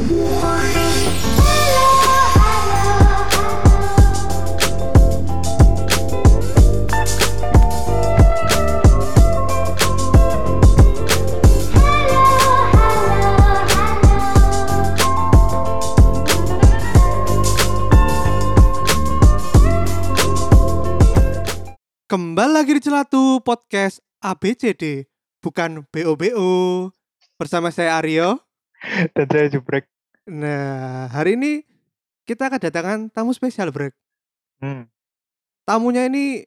Kembali lagi di Celatu Podcast ABCD, bukan BOBO. Bersama saya Aryo. Dan saya jubrek. Nah, hari ini kita kedatangan tamu spesial, Brek. Hmm. Tamunya ini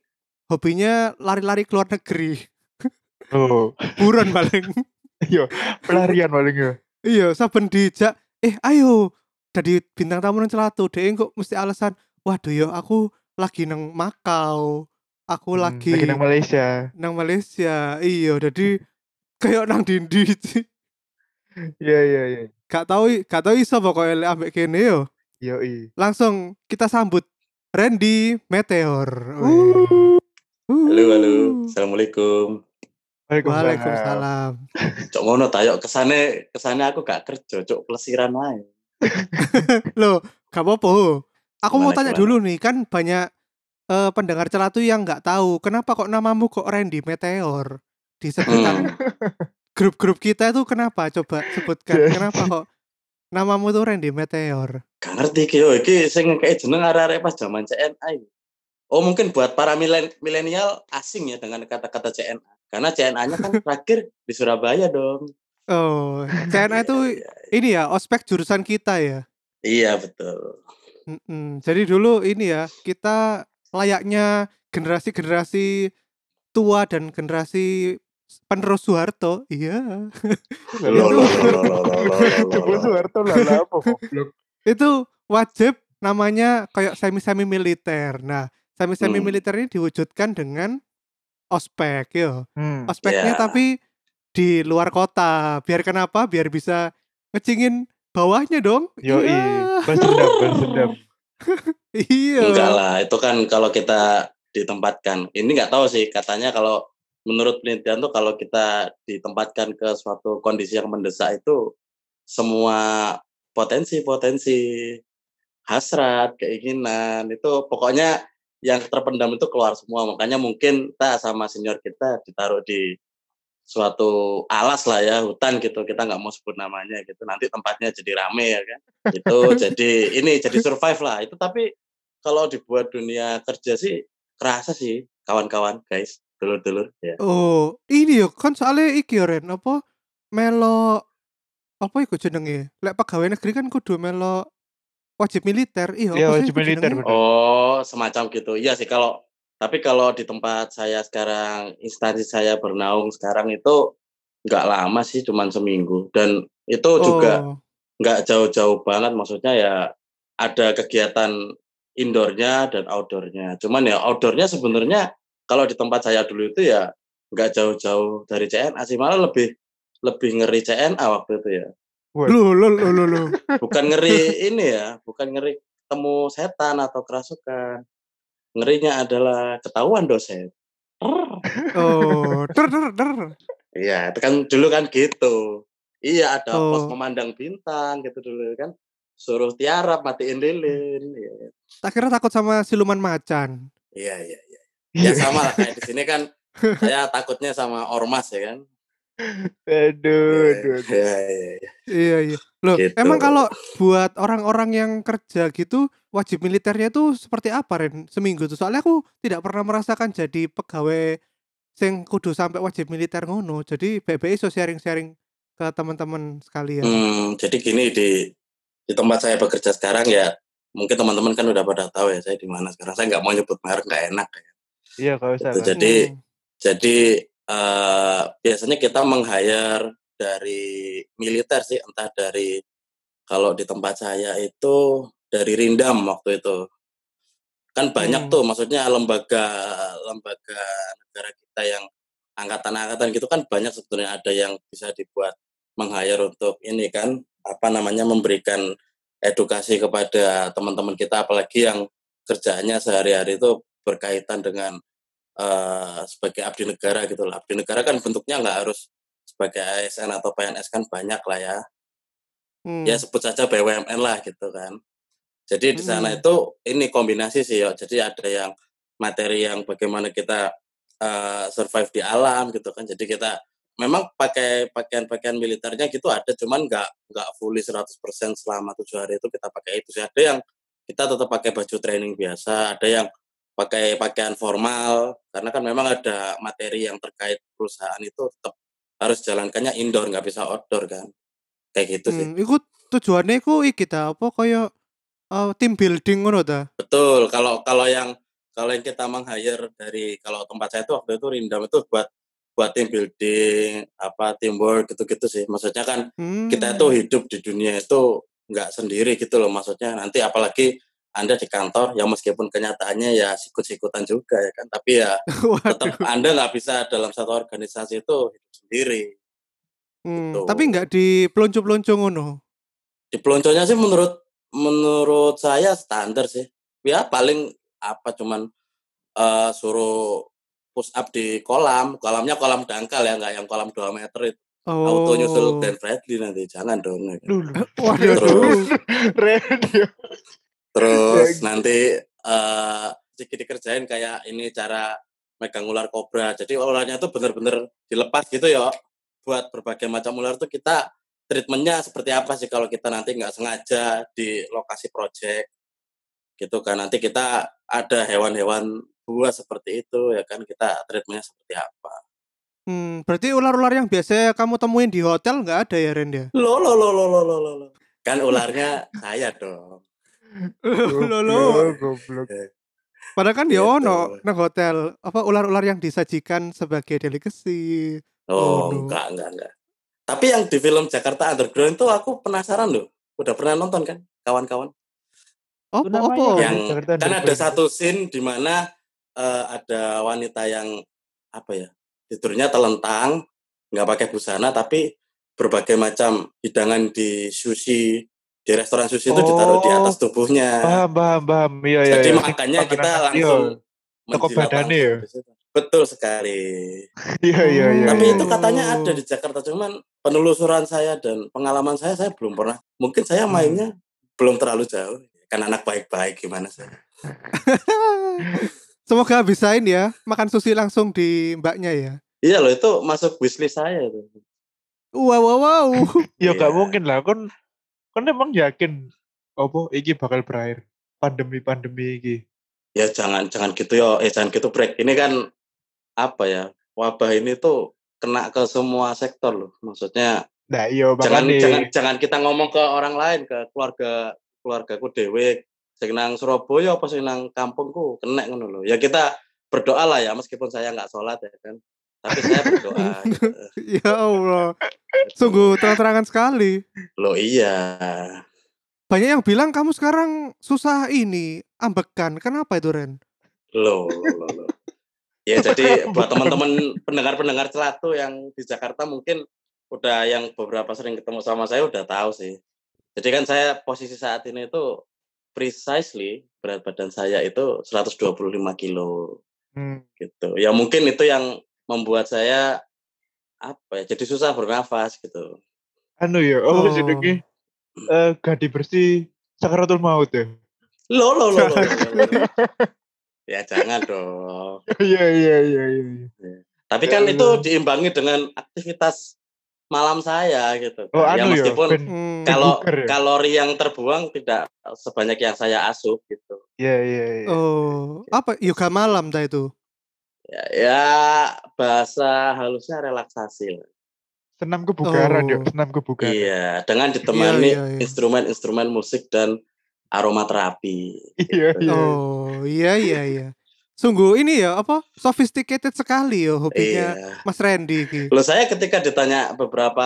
hobinya lari-lari ke luar negeri. Oh, Buron paling. iya, pelarian paling ya. iya, saben dijak, eh ayo jadi bintang tamu nang Celatu. Dek kok mesti alasan, waduh yo aku lagi nang Makau. Aku Hmm, lagi lagi nang Malaysia. nang Malaysia. Iya, jadi kayak nang dindi sih. Iya, iya, iya. Gak tau gak tau iso pokoknya ambek kene yo. Yoi. Langsung kita sambut Randy Meteor. Uh. Halo, halo. Assalamualaikum. Waalaikumsalam. Waalaikumsalam. Cok ngono ta yuk kesane kesane aku gak kerja, cok pelesiran ae. Loh, gak apa-apa. Aku mau Gimana, tanya gimana? dulu nih, kan banyak eh, pendengar celatu yang nggak tahu kenapa kok namamu kok Randy Meteor di sekitar Hmm. grup-grup kita itu kenapa? Coba sebutkan kenapa kok namamu tuh Randy Meteor. Gak ngerti iki yo iki sing kayak jeneng arek-arek pas zaman CNA. Oh mungkin buat para milen- milenial asing ya dengan kata-kata CNA. Karena CNA-nya kan terakhir di Surabaya dong. Oh, CNA itu Iya, ini ya ospek jurusan kita ya. Iya betul. Mm-mm. Jadi dulu ini ya kita layaknya generasi-generasi tua dan generasi penerus Soeharto. Iya. Soeharto lah. Itu wajib namanya kayak semi-semi militer. Nah, semi-semi Hmm. militer ini diwujudkan dengan ospek yo. Hmm. Ospeknya Ya. tapi di luar kota. Biar kenapa? Biar bisa ngecingin bawahnya dong. Yoi, Iya. dendam. Iya. Enggak lah, itu kan kalau kita ditempatkan. Ini nggak tahu sih, katanya kalau menurut penelitian tuh kalau kita ditempatkan ke suatu kondisi yang mendesak itu semua potensi-potensi hasrat, keinginan itu pokoknya yang terpendam itu keluar semua. Makanya mungkin kita sama senior kita ditaruh di suatu alas lah ya hutan gitu. Kita nggak mau sebut namanya gitu. Nanti tempatnya jadi rame ya kan. Itu jadi ini jadi survive lah. Itu tapi kalau dibuat dunia kerja sih kerasa sih kawan-kawan guys dulur-dulur ya Oh, ini yo kan soalnya iki yo Ren, apa melo apa iku jenenge? Lek pegawai negeri kan kudu melo wajib militer. Iya, sih wajib militer, jenenge? oh semacam gitu iya sih kalau tapi kalau di tempat saya sekarang instansi saya bernaung sekarang itu nggak lama sih cuman seminggu dan itu juga Oh, nggak jauh-jauh banget maksudnya ya ada kegiatan indoornya dan outdoornya cuman ya outdoornya sebenarnya kalau di tempat saya dulu itu ya nggak jauh-jauh dari CNA sih malah lebih lebih ngeri CNA waktu itu ya Lu lu lu lu lu. bukan ngeri ini ya bukan ngeri ketemu setan atau kerasukan ngerinya adalah ketahuan dosen Oh, der der der. iya itu kan dulu kan gitu iya ada pos Oh. memandang bintang gitu dulu kan suruh tiarap matiin lilin iya Tak kira takut sama siluman macan. Iya. Iya. Ya sama lah kayak di sini kan saya takutnya sama ormas ya kan. Aduh, aduh, aduh. Iya iya iya. Iya, iya. Loh, Gitu. emang kalau buat orang-orang yang kerja gitu wajib militernya tuh seperti apa Ren seminggu tuh? Soalnya aku tidak pernah merasakan jadi pegawai sing kudu sampai wajib militer ngono. Jadi BBI so sharing-sharing ke teman-teman sekalian. Hmm, jadi gini di di tempat saya bekerja sekarang ya mungkin teman-teman kan udah pada tahu ya saya di mana sekarang. Saya nggak mau nyebut merek nggak enak. Ya. Iya, kalau. Gitu, jadi Hmm. jadi eh, biasanya kita meng-hire dari militer sih entah dari kalau di tempat saya itu dari Rindam waktu itu kan banyak Hmm. tuh maksudnya lembaga lembaga negara kita yang angkatan-angkatan gitu kan banyak sebetulnya ada yang bisa dibuat meng-hire untuk ini kan apa namanya memberikan edukasi kepada teman-teman kita apalagi yang kerjaannya sehari-hari itu berkaitan dengan eh, sebagai abdi negara gitu lah. Abdi negara kan bentuknya nggak harus sebagai ASN atau PNS kan banyak lah ya. Hmm. ya sebut saja BUMN lah gitu kan. Jadi di sana Hmm. itu ini kombinasi sih ya. Jadi ada yang materi yang bagaimana kita eh, survive di alam gitu kan. Jadi kita memang pakai pakaian-pakaian militernya gitu ada cuman nggak nggak fully 100% selama tujuh hari itu kita pakai itu sih. Ada yang kita tetap pakai baju training biasa, ada yang pakai pakaian formal karena kan memang ada materi yang terkait perusahaan itu tetap harus jalankannya indoor nggak bisa outdoor kan. Kayak gitu sih. Hmm, iku tujuannya iku iki ta apa kaya eh, team building ngono ta? Betul, kalau kalau yang kalau yang kita meng-hire dari kalau tempat saya itu waktu itu Rindam itu buat buat team building, apa teamwork gitu-gitu sih. Maksudnya kan Hmm. kita itu hidup di dunia itu nggak sendiri gitu loh maksudnya. Nanti apalagi Anda di kantor yang meskipun kenyataannya ya sikut-sikutan juga ya kan, tapi ya tetap. Anda nggak bisa dalam satu organisasi itu hidup sendiri. Hmm, gitu. tapi nggak di pelonco-pelonco ngono. Di pelonconya sih menurut menurut saya standar sih. Ya paling apa cuman eh, suruh push up di kolam, kolamnya kolam dangkal ya, nggak yang kolam 2 meter itu. Auto Oh. nyusul Glenn Fredly nanti, jangan dong. ya kan. Dulu. Waduh. Terus, Radio. Terus gitu. nanti eh, uh, sedikit dikerjain kayak ini cara megang ular kobra. Jadi ularnya itu benar-benar dilepas gitu ya. Buat berbagai macam ular tuh kita treatmentnya seperti apa sih kalau kita nanti nggak sengaja di lokasi project? Gitu kan nanti kita ada hewan-hewan buas seperti itu ya kan kita treatmentnya seperti apa. Hmm berarti ular-ular yang biasa kamu temuin di hotel nggak ada ya Renda ya? lo lo lo lo lo lo lo kan ularnya saya dong. Lo lo. Goblok, goblok. Padahal kan ya Gitu. ono nang hotel apa ular-ular yang disajikan sebagai delicacy. oh Oh, enggak enggak enggak tapi yang di film Jakarta Underground itu aku penasaran loh udah pernah nonton kan kawan-kawan Apa namanya apa? Oh, yang Jakarta kan ada satu scene di mana eh, ada wanita yang apa ya tidurnya telentang nggak pakai busana tapi berbagai macam hidangan di sushi di restoran sushi itu ditaruh di atas tubuhnya Paham, paham, paham. Iya, iya. jadi iya. makanya kita langsung Iya, toko badannya ya? betul sekali Iya, iya, iya. tapi iya. itu katanya ada di Jakarta cuman penelusuran saya dan pengalaman saya saya belum pernah mungkin saya Hmm. mainnya belum terlalu jauh kan anak baik-baik gimana sih Semoga bisa ini ya makan sushi langsung di mbaknya ya. Iya loh itu masuk wishlist saya tuh. Wow wow wow. Ya gak Iya. mungkin lah. Kon kon emang yakin apa iki bakal berakhir pandemi-pandemi iki. Ya jangan jangan gitu ya, eh jangan gitu break. Ini kan apa ya? Wabah ini tuh kena ke semua sektor loh. Maksudnya Nah, iya jangan makanya jangan jangan kita ngomong ke orang lain ke keluarga keluargaku dewe sing nang Surabaya apa sing nang kampungku kena ngono loh. Ya kita berdoa lah ya meskipun saya nggak sholat ya kan. Tapi saya berdoa. gitu. ya Allah. Sungguh terang-terangan sekali. Loh iya. Banyak yang bilang kamu sekarang susah ini ambekan. Kenapa itu Ren? Loh, loh, loh, loh. Ya jadi buat teman-teman pendengar-pendengar celatu yang di Jakarta mungkin udah yang beberapa sering ketemu sama saya udah tahu sih. Jadi kan saya posisi saat ini itu precisely berat badan saya itu 125 kilo Hmm. gitu. Ya mungkin itu yang membuat saya apa ya jadi susah bernafas gitu. anu ya, Oh. oh, jenenge eh gadi bersih sakaratul maut ya. Loh, loh, loh, loh, loh, loh. Ya jangan dong. Iya, iya, iya, iya. Tapi Ya kan itu Allah. diimbangi dengan aktivitas malam saya gitu. Oh, ya anu ya, meskipun ben Hmm. kalau buker ya? kalori yang terbuang tidak sebanyak yang saya asup gitu. Iya, iya, iya. Oh, apa yoga malam dah itu? Ya, ya bahasa halusnya relaksasi. lah. Senam kebugaran ya, Oh. senam kebugaran. Iya, dengan ditemani iya, iya. instrumen-instrumen musik dan aromaterapi. Iya, iya. Oh, iya iya iya. Sungguh ini ya apa? Sophisticated sekali ya hobinya Iya. Mas Randy iki. Loh saya ketika ditanya beberapa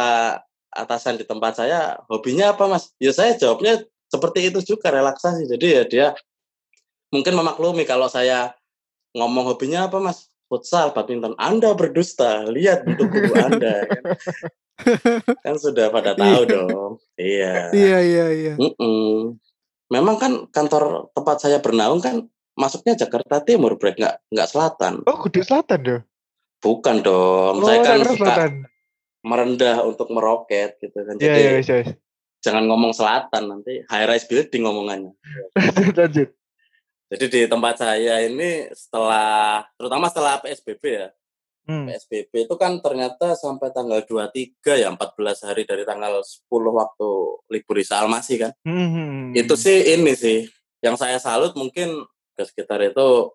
atasan di tempat saya, hobinya apa mas? Ya saya jawabnya seperti itu juga relaksasi. Jadi ya dia mungkin memaklumi kalau saya ngomong hobinya apa mas? Futsal, badminton. Anda berdusta. Lihat bentuk tubuh Anda. Kan, kan sudah pada tahu Iya. dong. Iya. Iya iya iya. Mm-mm. Memang kan kantor tempat saya bernaung kan masuknya Jakarta Timur, Brek. Nggak, nggak selatan. Oh, Kudu Selatan ya? Bukan dong. Oh, saya kan suka Selatan. merendah untuk meroket gitu kan. Iya, Jadi iya, iya. jangan ngomong selatan nanti high rise building ngomongannya. lanjut lanjut Jadi di tempat saya ini setelah terutama setelah PSBB ya. hmm. PSBB itu kan ternyata sampai tanggal 23 ya 14 hari dari tanggal 10 waktu libur Isa Almasih kan. Hmm. Itu sih ini sih yang saya salut mungkin ke sekitar itu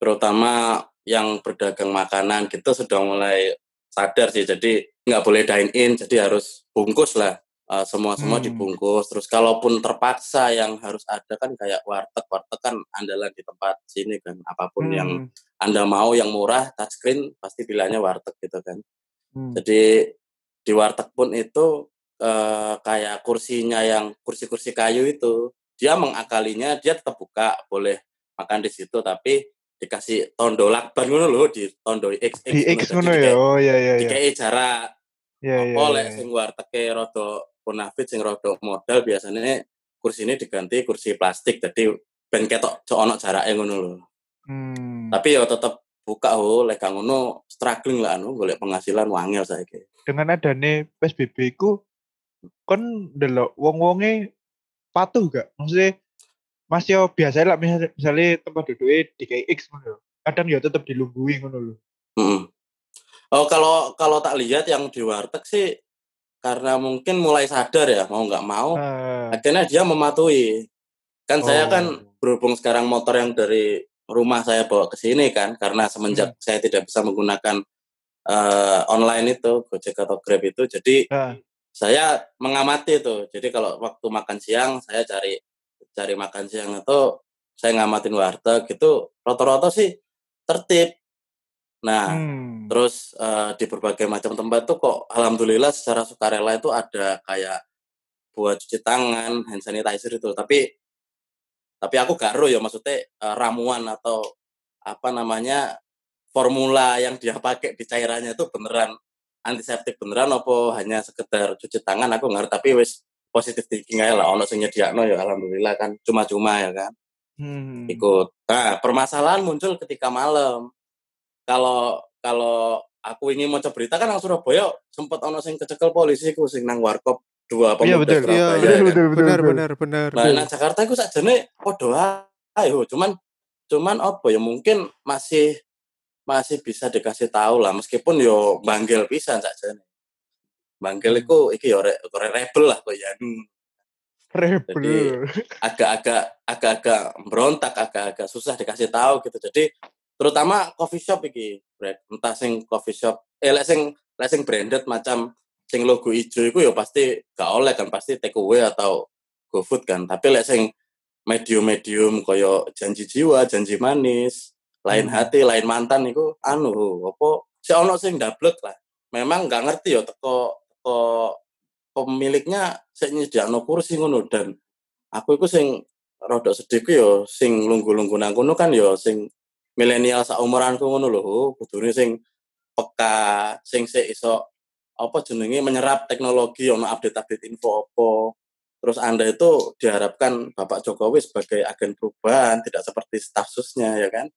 terutama yang berdagang makanan gitu sudah mulai sadar sih jadi nggak boleh dine in jadi harus bungkus lah Eh, semua semua Hmm. dibungkus terus kalaupun terpaksa yang harus ada kan kayak warteg warteg kan andalan di tempat sini kan apa pun yang Hmm. anda mau yang murah touchscreen pasti pilihannya warteg gitu kan Hmm. jadi di warteg pun itu eh, kayak kursinya yang kursi-kursi kayu itu dia mengakalinya dia tetap buka boleh makan di situ tapi dikasih tondo lakban ngono loh di tondo XX di X ngono. ya oh iya iya iya dikei jarak iya iya apa lek iya. sing wartege rada bonafit sing rada modal biasanya kursi ini diganti kursi plastik jadi ben ketok cok ono jarake ngono lho Hmm. tapi ya tetep buka ho lek ngono struggling lah anu golek penghasilan wangel saiki dengan adanya PSBB ku kon delok wong-wonge patuh gak? Maksudnya masih yo biasa lah misalnya, misalnya tempat duduknya di KX ngono. Kadang ya tetap dilungguin ngono lho. Mm-mm. Oh kalau kalau tak lihat yang di warteg sih karena mungkin mulai sadar ya mau nggak mau Ah, akhirnya dia mematuhi. Kan saya Oh. kan berhubung sekarang motor yang dari rumah saya bawa ke sini kan karena semenjak saya tidak bisa menggunakan eh, online itu Gojek atau Grab itu jadi ah, saya mengamati itu. Jadi kalau waktu makan siang saya cari cari makan siang itu saya ngamatin warteg gitu rata-rata sih tertib nah hmm. Terus eh, di berbagai macam tempat tuh kok alhamdulillah secara sukarela itu ada kayak buat cuci tangan, hand sanitizer itu. Tapi tapi aku gak ero ya maksudnya eh, ramuan atau apa namanya formula yang dia pakai di cairannya itu beneran antiseptik beneran apa hanya sekedar cuci tangan aku ngerti tapi wis positif thinking aja lah ono sing nyediakno ya alhamdulillah kan cuma-cuma ya kan Hmm. ikut. Nah, permasalahan muncul ketika malam. Kalau kalau aku ingin mau berita kan nang Surabaya sempat ono sing kecekel polisi ku sing nang warkop dua Iya, pemuda betul. Surabaya. Iya, ya betul, kan? betul, betul, benar betul. benar benar Nah, nang Jakarta iku sakjane padha ayo, cuman cuman apa ya mungkin masih masih bisa dikasih tahu lah meskipun yo banggel pisan sakjane. Banggel Hmm. iku iki yo rek rek rebel lah kok ya. Hmm. Rebel. agak-agak agak-agak berontak, agak-agak susah dikasih tahu gitu. Jadi terutama coffee shop iki, Brek. entah sing coffee shop, eh lek sing lek sing branded macam sing logo ijo iku ya pasti gak oleh kan pasti take away atau GoFood kan. Tapi lek sing medium-medium koyo janji jiwa, janji manis, lain Hmm. hati, lain mantan iku anu apa si ono sing dablek lah. Memang nggak ngerti ya teko teko pemiliknya sik nyediakno kursi ngono dan aku iku sing rada sedih ku ya sing lunggu-lunggu nang kono kan ya sing milenial saumuranku ngono lho kudune sing peka sing sik iso apa jenenge menyerap teknologi ono update-update info apa. Terus Anda itu diharapkan Bapak Jokowi sebagai agen perubahan tidak seperti staf susnya ya kan?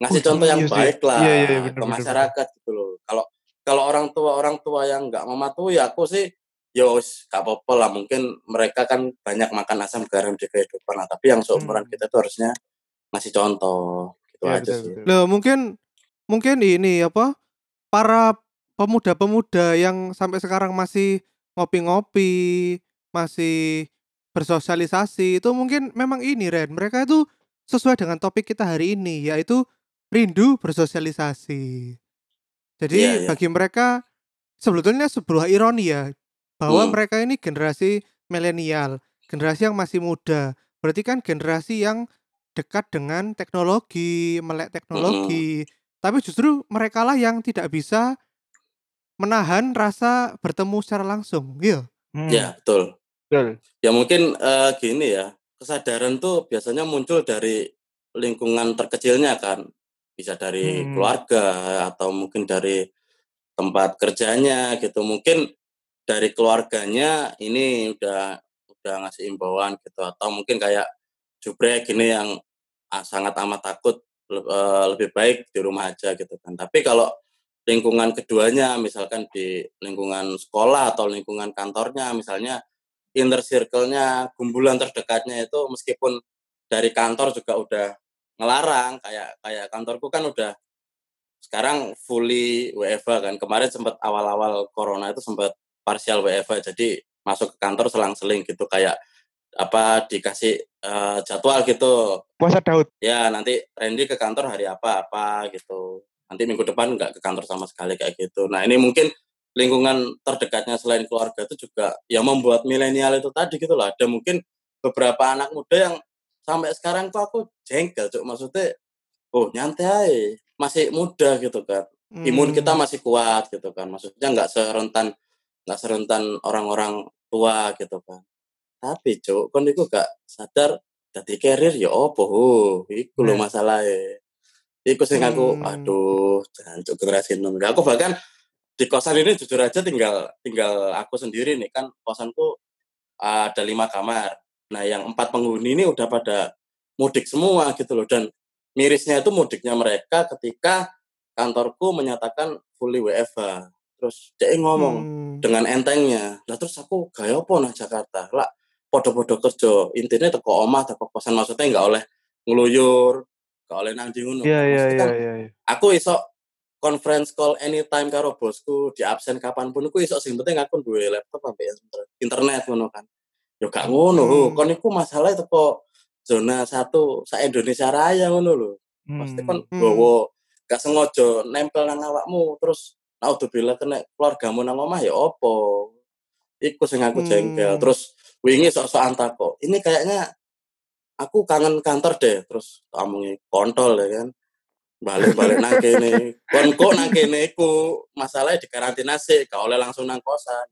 Ngasih Oh, contoh yang iya baik lah Iya, iya, iya, bener, ke bener, masyarakat gitu loh kalau kalau orang tua orang tua yang nggak mematuhi aku sih ya wis gak apa-apa lah. Mungkin mereka kan banyak makan asam garam di kehidupan lah. Tapi yang seumuran Hmm. kita itu harusnya ngasih contoh gitu Iya, aja betul, sih betul. Loh, mungkin mungkin ini apa? Para pemuda-pemuda yang sampai sekarang masih ngopi-ngopi, masih bersosialisasi, itu mungkin memang ini Ren. Mereka itu sesuai dengan topik kita hari ini yaitu rindu bersosialisasi. Jadi Iya, iya. bagi mereka sebetulnya sebuah ironi ya bahwa Hmm. mereka ini generasi milenial, generasi yang masih muda. Berarti kan generasi yang dekat dengan teknologi, melek teknologi. Tapi justru mereka lah yang tidak bisa menahan rasa bertemu secara langsung. Iya. Hmm. ya betul Betul. ya mungkin eh, gini ya kesadaran tuh biasanya muncul dari lingkungan terkecilnya kan bisa dari Hmm. keluarga atau mungkin dari tempat kerjanya gitu mungkin dari keluarganya ini udah udah ngasih imbauan gitu atau mungkin kayak jubrek gini yang sangat amat takut eh, lebih baik di rumah aja gitu kan tapi kalau lingkungan keduanya misalkan di lingkungan sekolah atau lingkungan kantornya misalnya inner circle-nya, gumbulan terdekatnya itu meskipun dari kantor juga udah ngelarang kayak kayak kantorku kan udah sekarang fully WFH kan. Kemarin sempat awal-awal corona itu sempat partial WFH jadi masuk ke kantor selang-seling gitu kayak apa dikasih uh, jadwal gitu. Puasa Daud. Ya, nanti Randy ke kantor hari apa apa gitu. Nanti minggu depan nggak ke kantor sama sekali kayak gitu. Nah, ini mungkin lingkungan terdekatnya selain keluarga itu juga yang membuat milenial itu tadi gitu lah. Ada mungkin beberapa anak muda yang sampai sekarang tuh aku jengkel, cuk. Maksudnya, oh nyantai, masih muda gitu kan. Imun kita Hmm. masih kuat gitu kan. Maksudnya nggak serentan nggak serentan orang-orang tua gitu kan. Tapi cuk, kon iku gak sadar dadi carrier ya opo ho. Iku lho Nah. masalahe. Iku sing aku Hmm. aduh jancuk generasi nom. Aku bahkan di kosan ini jujur aja tinggal tinggal aku sendiri nih kan kosanku ada lima kamar. Nah yang empat penghuni ini udah pada mudik semua gitu loh dan mirisnya itu mudiknya mereka ketika kantorku menyatakan fully WFH. Terus dia ngomong Hmm. dengan entengnya. Lah terus aku gaya apa nang Jakarta? Lah podo-podo kerja. Intinya teko omah, teko kosan maksudnya nggak oleh ngeluyur, nggak oleh nang ndi ngono. Iya iya Maksudnya iya kan iya. iya. aku iso conference call anytime karo bosku di absen kapan pun aku iso sing penting aku duwe laptop sampai internet ngono kan yo gak ngono Hmm. kon iku masalah teko zona satu sa Indonesia Raya ngono lho pasti kon Hmm. gowo gak sengaja nempel nang awakmu terus nah udah bila kena keluargamu nang omah ya opo iku sing aku jengkel Hmm. terus wingi sok-sokan tako ini kayaknya aku kangen kantor deh terus kamu kontol ya kan balik-balik nang kene kon kok nang kene iku masalahnya di karantina sih gak oleh langsung nang kosan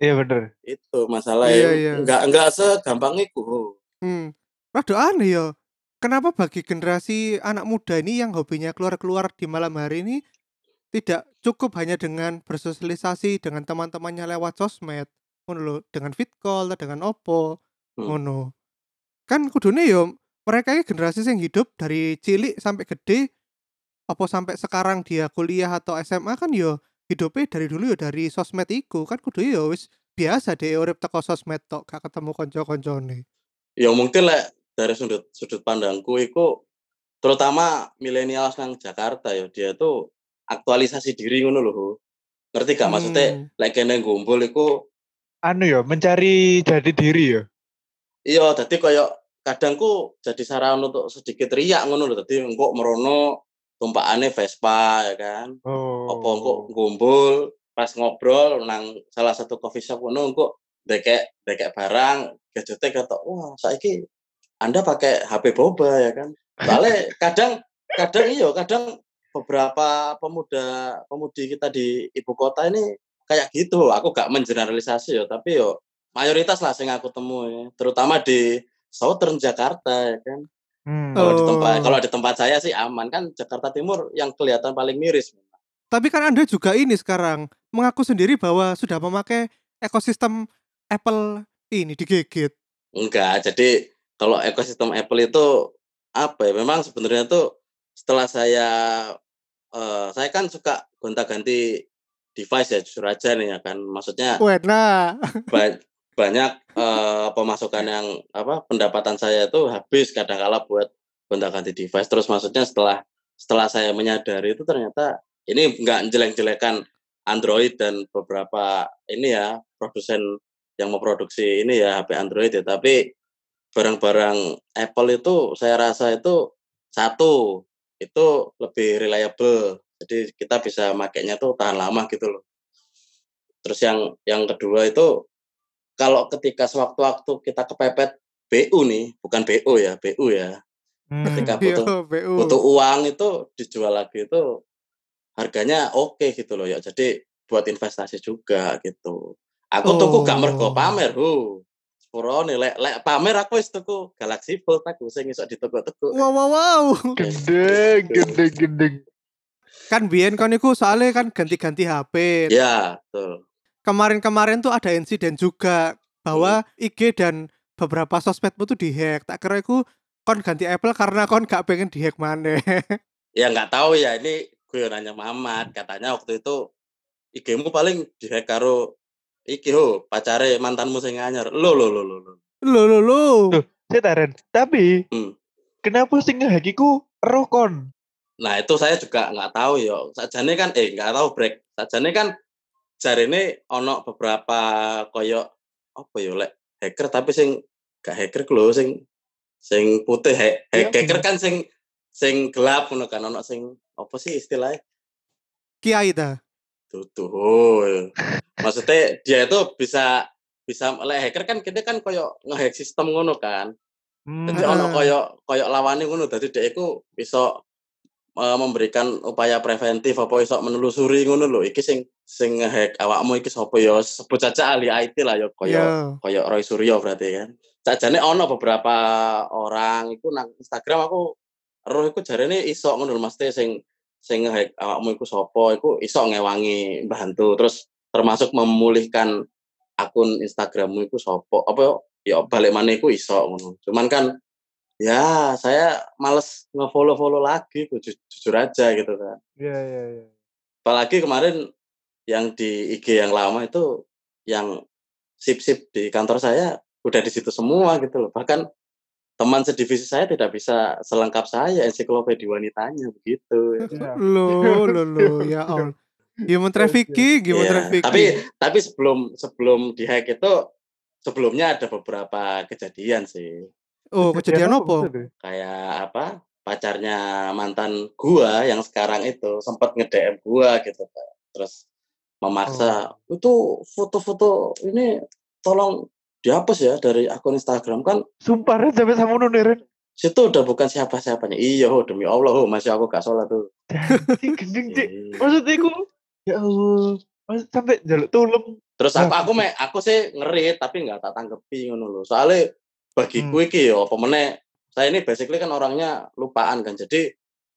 Iya bener. itu masalahnya Iya, iya. enggak enggak segampang itu Hmm. Rada aneh ya. Kenapa bagi generasi anak muda ini yang hobinya keluar-keluar di malam hari ini tidak cukup hanya dengan bersosialisasi dengan teman-temannya lewat sosmed, ngono lho, dengan fit call, dengan opo, Hmm. ngono. Kan kudune yo mereka ini generasi yang hidup dari cilik sampai gede apa sampai sekarang dia kuliah atau SMA kan yo hidupnya dari dulu ya dari sosmed iku kan kudu yo wis biasa deh urip teko sosmed tok gak ketemu konco-koncone. ya mungkin lah dari sudut sudut pandangku itu terutama milenial nang Jakarta ya dia tuh aktualisasi diri ngono lho ngerti gak maksudnya Hmm. lek kene ngumpul iku Anu ya mencari jati diri ya. iya dadi koyo kadangku jadi saran untuk sedikit riak ngono lho dadi engko merono tumpakane Vespa ya kan Oh. apa engko ngumpul pas ngobrol nang salah satu coffee shop ngono engko dekek dekek barang gadgetnya kata wah saiki anda pakai HP boba ya kan soalnya kadang kadang iya kadang beberapa pemuda pemudi kita di ibu kota ini kayak gitu aku gak mengeneralisasi ya tapi yo mayoritas lah sing aku temui terutama di Southern Jakarta ya kan Hmm. kalau di tempat Oh. kalau di tempat saya sih aman kan Jakarta Timur yang kelihatan paling miris Tapi kan Anda juga ini sekarang mengaku sendiri bahwa sudah memakai ekosistem Apple ini digigit. Enggak, jadi kalau ekosistem Apple itu apa ya? Memang sebenarnya tuh setelah saya eh, saya kan suka gonta-ganti device ya jujur aja nih ya kan. Maksudnya Wena. ba- banyak eh, pemasukan yang apa pendapatan saya itu habis kadang-kala buat gonta-ganti device. Terus maksudnya setelah setelah saya menyadari itu ternyata ini enggak jelek-jelekan Android dan beberapa ini ya produsen yang memproduksi ini ya HP Android ya, tapi barang-barang Apple itu saya rasa itu satu itu lebih reliable. Jadi kita bisa makainya tuh tahan lama gitu loh. Terus yang yang kedua itu kalau ketika sewaktu-waktu kita kepepet BU nih, bukan BO ya, BU ya. Hmm. Ketika Yo, butuh BU. butuh uang itu dijual lagi itu harganya oke gitu loh ya. Jadi buat investasi juga gitu. Aku tuku gak mergo Oh. pamer, hu. Sepurone lek lek pamer aku wis tuku Galaxy Fold aku sing iso dituku-tuku. Wow wow wow. Gede, gede, gede. Kan biyen kon iku soalnya kan ganti-ganti HP. Ya, betul. Kemarin-kemarin tuh ada insiden juga bahwa Hmm. IG dan beberapa sosmedmu tuh dihack. Tak kira iku kon ganti Apple karena kon gak pengen dihack maneh. Ya nggak tahu ya ini gue nanya Mamat katanya waktu itu IG-mu paling dihack karo iki ho pacare mantanmu sing anyar lo lo lo lo lo Lo lo lo. Tuh. Saya Taren. Tapi Hmm. kenapa sing ngehack iku roh kon? Nah itu saya juga nggak tahu yo. Sajane kan eh nggak tahu break. Sajane kan jari ini ono beberapa koyo apa yo lek hacker tapi sing gak hacker ku lho sing sing putih he, he- Iya, hacker bener. kan sing sing gelap ngono kan ono sing apa sih istilahnya Kiai ta. tuh tuh maksudnya dia itu bisa bisa lek hacker kan kita kan koyo ngehack sistem ngono kan Hmm. Jadi ono Heeh. koyo koyo lawane ngono dadi dhek iku iso eh, memberikan upaya preventif apa iso menelusuri ngono lho iki sing sing ngehack awakmu iki sapa ya sebut saja ahli IT lah ya koyo Iya. koyo Roy Suryo berarti kan. Sajane ono beberapa orang iku nang Instagram aku roh iku jarene iso ngono lho Mas Teh sing sing ngehack awakmu iku sapa iku iso ngewangi bantu terus termasuk memulihkan akun Instagrammu iku sapa apa ya balik mana iku iso ngono. Cuman kan ya saya males nge-follow-follow lagi ju- jujur aja gitu kan. Iya iya iya. Apalagi kemarin yang di IG yang lama itu yang sip-sip di kantor saya udah di situ semua gitu loh. Bahkan teman sedivisi saya tidak bisa selengkap saya ensiklopedia wanitanya begitu. Iya. Lo lo lo ya Allah. Human trafficking, human Iya, trafficking. Tapi tapi sebelum sebelum di hack itu sebelumnya ada beberapa kejadian sih. Oh, kejadian apa? Kayak apa? Pacarnya mantan gua yang sekarang itu sempat nge-DM gua gitu Pak. Terus memaksa itu foto-foto ini tolong dihapus ya dari akun Instagram kan Sumpah Ren sampai sama Ren. situ udah bukan siapa-siapanya. Iya, oh, demi Allah, oh, masih aku gak sholat tuh. Cik gendeng cik. Iya. Maksudnya iku ya Allah. Maksud sampai jaluk tolong. Terus aku aku me, aku sih ngeri tapi nggak tak tanggepi ngono lho. Soalnya bagiku Hmm. iki yo apa meneh saya ini basically kan orangnya lupaan kan. Jadi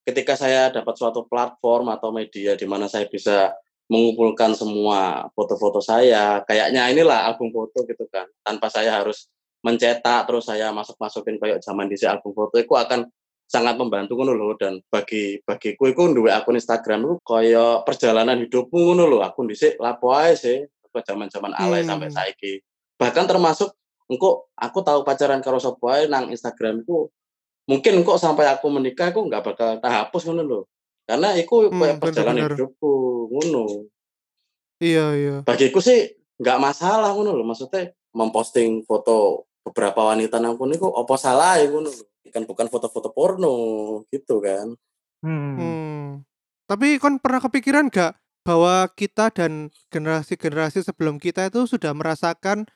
ketika saya dapat suatu platform atau media di mana saya bisa mengumpulkan semua foto-foto saya, kayaknya inilah album foto gitu kan. Tanpa saya harus mencetak terus saya masuk-masukin kayak zaman di album foto itu akan sangat membantu ngono lho dan bagi bagiku iku duwe akun Instagram itu kaya perjalanan hidupmu ngono lho akun dhisik lapo ae sih apa zaman-zaman alay Hmm. sampai saiki bahkan termasuk engko aku tahu pacaran karo sapa ae nang Instagramku mungkin kok sampai aku menikah aku nggak bakal tak hapus ngono lho karena iku Hmm, kayak perjalanan bener-bener. hidupku ngono Iya iya. bagiku sih nggak masalah ngono lho maksudnya memposting foto beberapa wanita nang kono iku apa salah ya ngono lho kan bukan foto-foto porno gitu kan Hmm. Hmm. Tapi kon pernah kepikiran gak bahwa kita dan generasi-generasi sebelum kita itu sudah merasakan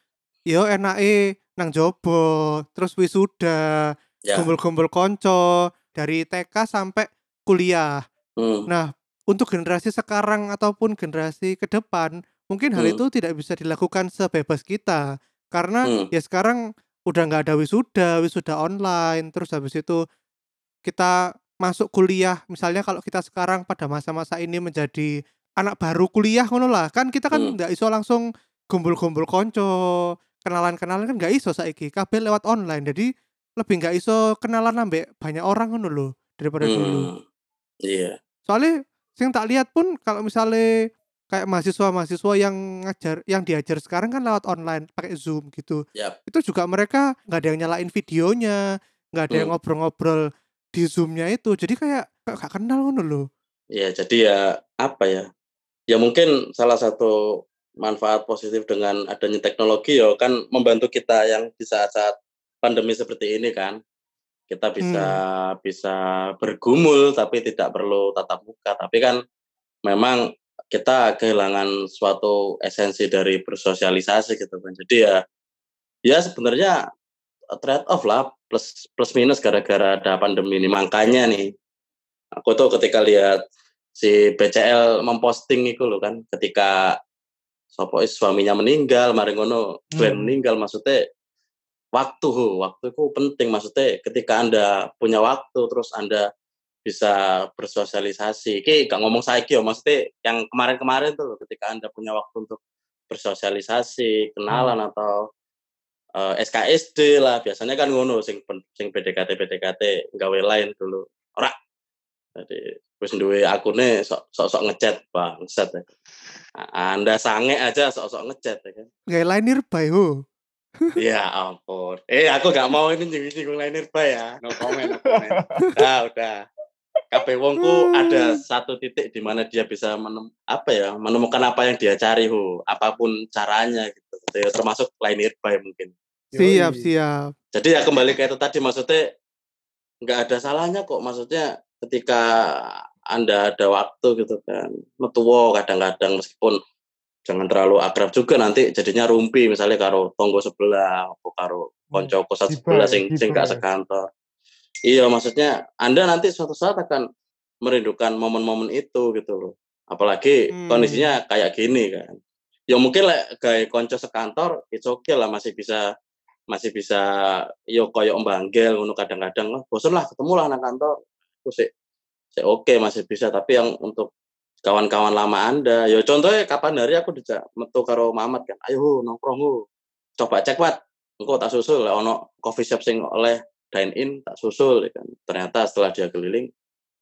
yo enake nang jobo, terus wisuda, ya kumpul-kumpul konco dari TK sampai kuliah. hmm. Nah, untuk generasi sekarang ataupun generasi ke depan, mungkin hal Hmm. itu tidak bisa dilakukan sebebas kita. Karena Hmm. ya sekarang udah nggak ada wisuda, wisuda online, terus habis itu kita masuk kuliah, misalnya kalau kita sekarang pada masa-masa ini menjadi anak baru kuliah ngono lah, kan kita kan Hmm. nggak iso langsung gumpul-gumpul konco, kenalan-kenalan kan nggak iso saiki, kabeh lewat online. Jadi lebih nggak iso kenalan ambek banyak orang ngono loh daripada dulu. Hmm. Iya. Soalnya yang tak lihat pun kalau misalnya kayak mahasiswa-mahasiswa yang ngajar yang diajar sekarang kan lewat online pakai Zoom gitu. Yap. Itu juga mereka nggak ada yang nyalain videonya, nggak ada yang Hmm. ngobrol-ngobrol di Zoom-nya itu. Jadi kayak gak kenal ngono loh. Ya, jadi ya apa ya? Ya mungkin salah satu manfaat positif dengan adanya teknologi ya kan membantu kita yang di saat-saat pandemi seperti ini kan. Kita bisa bisa bergumul tapi tidak perlu tatap muka. Tapi kan memang kita kehilangan suatu esensi dari bersosialisasi gitu kan. Jadi ya ya sebenarnya trade off lah plus plus minus gara-gara ada pandemi ini. Makanya nih aku tuh ketika lihat si BCL memposting itu loh kan ketika sopo suaminya meninggal mari ngono Glenn Hmm. meninggal maksudnya waktu waktu itu penting. Maksudnya ketika anda punya waktu terus anda bisa bersosialisasi. Ki gak ngomong saiki ya maksudnya yang kemarin-kemarin tuh ketika anda punya waktu untuk bersosialisasi kenalan atau eh, SKSD lah. Biasanya kan ngono sing sing PDKT PDKT gawe lain dulu jadi wis duwe akune sok sok, sok ngechat bangsat ya. Anda sange aja sok-sok ngechat ya kan. Nggak lain nearby ho. Ya ampun. Eh aku gak mau ini nyinggung-nyinggung lain nearby ya. No comment, no comment. Udah, udah. KP Wongku ada satu titik di mana dia bisa menem, apa ya menemukan apa yang dia cari hu apa pun caranya gitu ya, termasuk lain nearby mungkin Siap, Yoi. siap. jadi ya kembali ke itu tadi maksudnya nggak ada salahnya kok maksudnya ketika anda ada waktu gitu kan metuwo kadang-kadang meskipun jangan terlalu akrab juga nanti jadinya rumpi misalnya karo tonggo sebelah apa karo konco kosan Gibah, sebelah sing sing gak sekantor. Iya maksudnya anda nanti suatu saat akan merindukan momen-momen itu gitu loh. Apalagi Hmm. kondisinya kayak gini kan. Ya mungkin lah kayak konco sekantor itu oke lah masih bisa masih bisa yo koyo mbanggel ngono kadang-kadang. Lah bosen lah ketemu lah nang kantor aku sih. Sih oke masih bisa. Tapi yang untuk kawan-kawan lama anda yo contohnya kapan hari aku dijak metu karo Mamat kan? Ayo nongkrong hu. coba cek wat engko tak susul lah ono coffee shop sing oleh dine in tak susul ya kan. Ternyata setelah dia keliling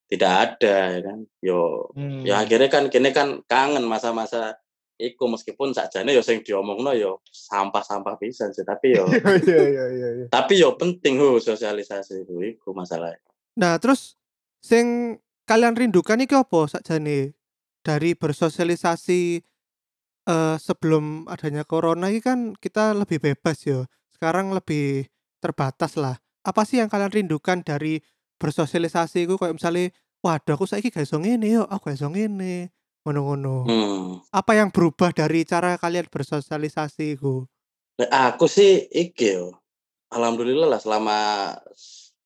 tidak ada ya kan. Yo Hmm. ya akhirnya kan kini kan kangen masa-masa iku. Meskipun sakjane yo sing diomongno yo sampah-sampah pisan sih tapi yo Iya iya iya tapi yo penting hu sosialisasi itu iku masalah. Nah, terus sing kalian rindukan iki apa sakjane dari bersosialisasi eh sebelum adanya corona ini kan kita lebih bebas ya. Sekarang lebih terbatas lah. Apa sih yang kalian rindukan dari bersosialisasi itu kayak misalnya waduh aku saiki gak iso ngene yo, aku gak iso ngene. Ngono-ngono. hmm. Apa yang berubah dari cara kalian bersosialisasi itu? Nek aku sih iki yo alhamdulillah lah selama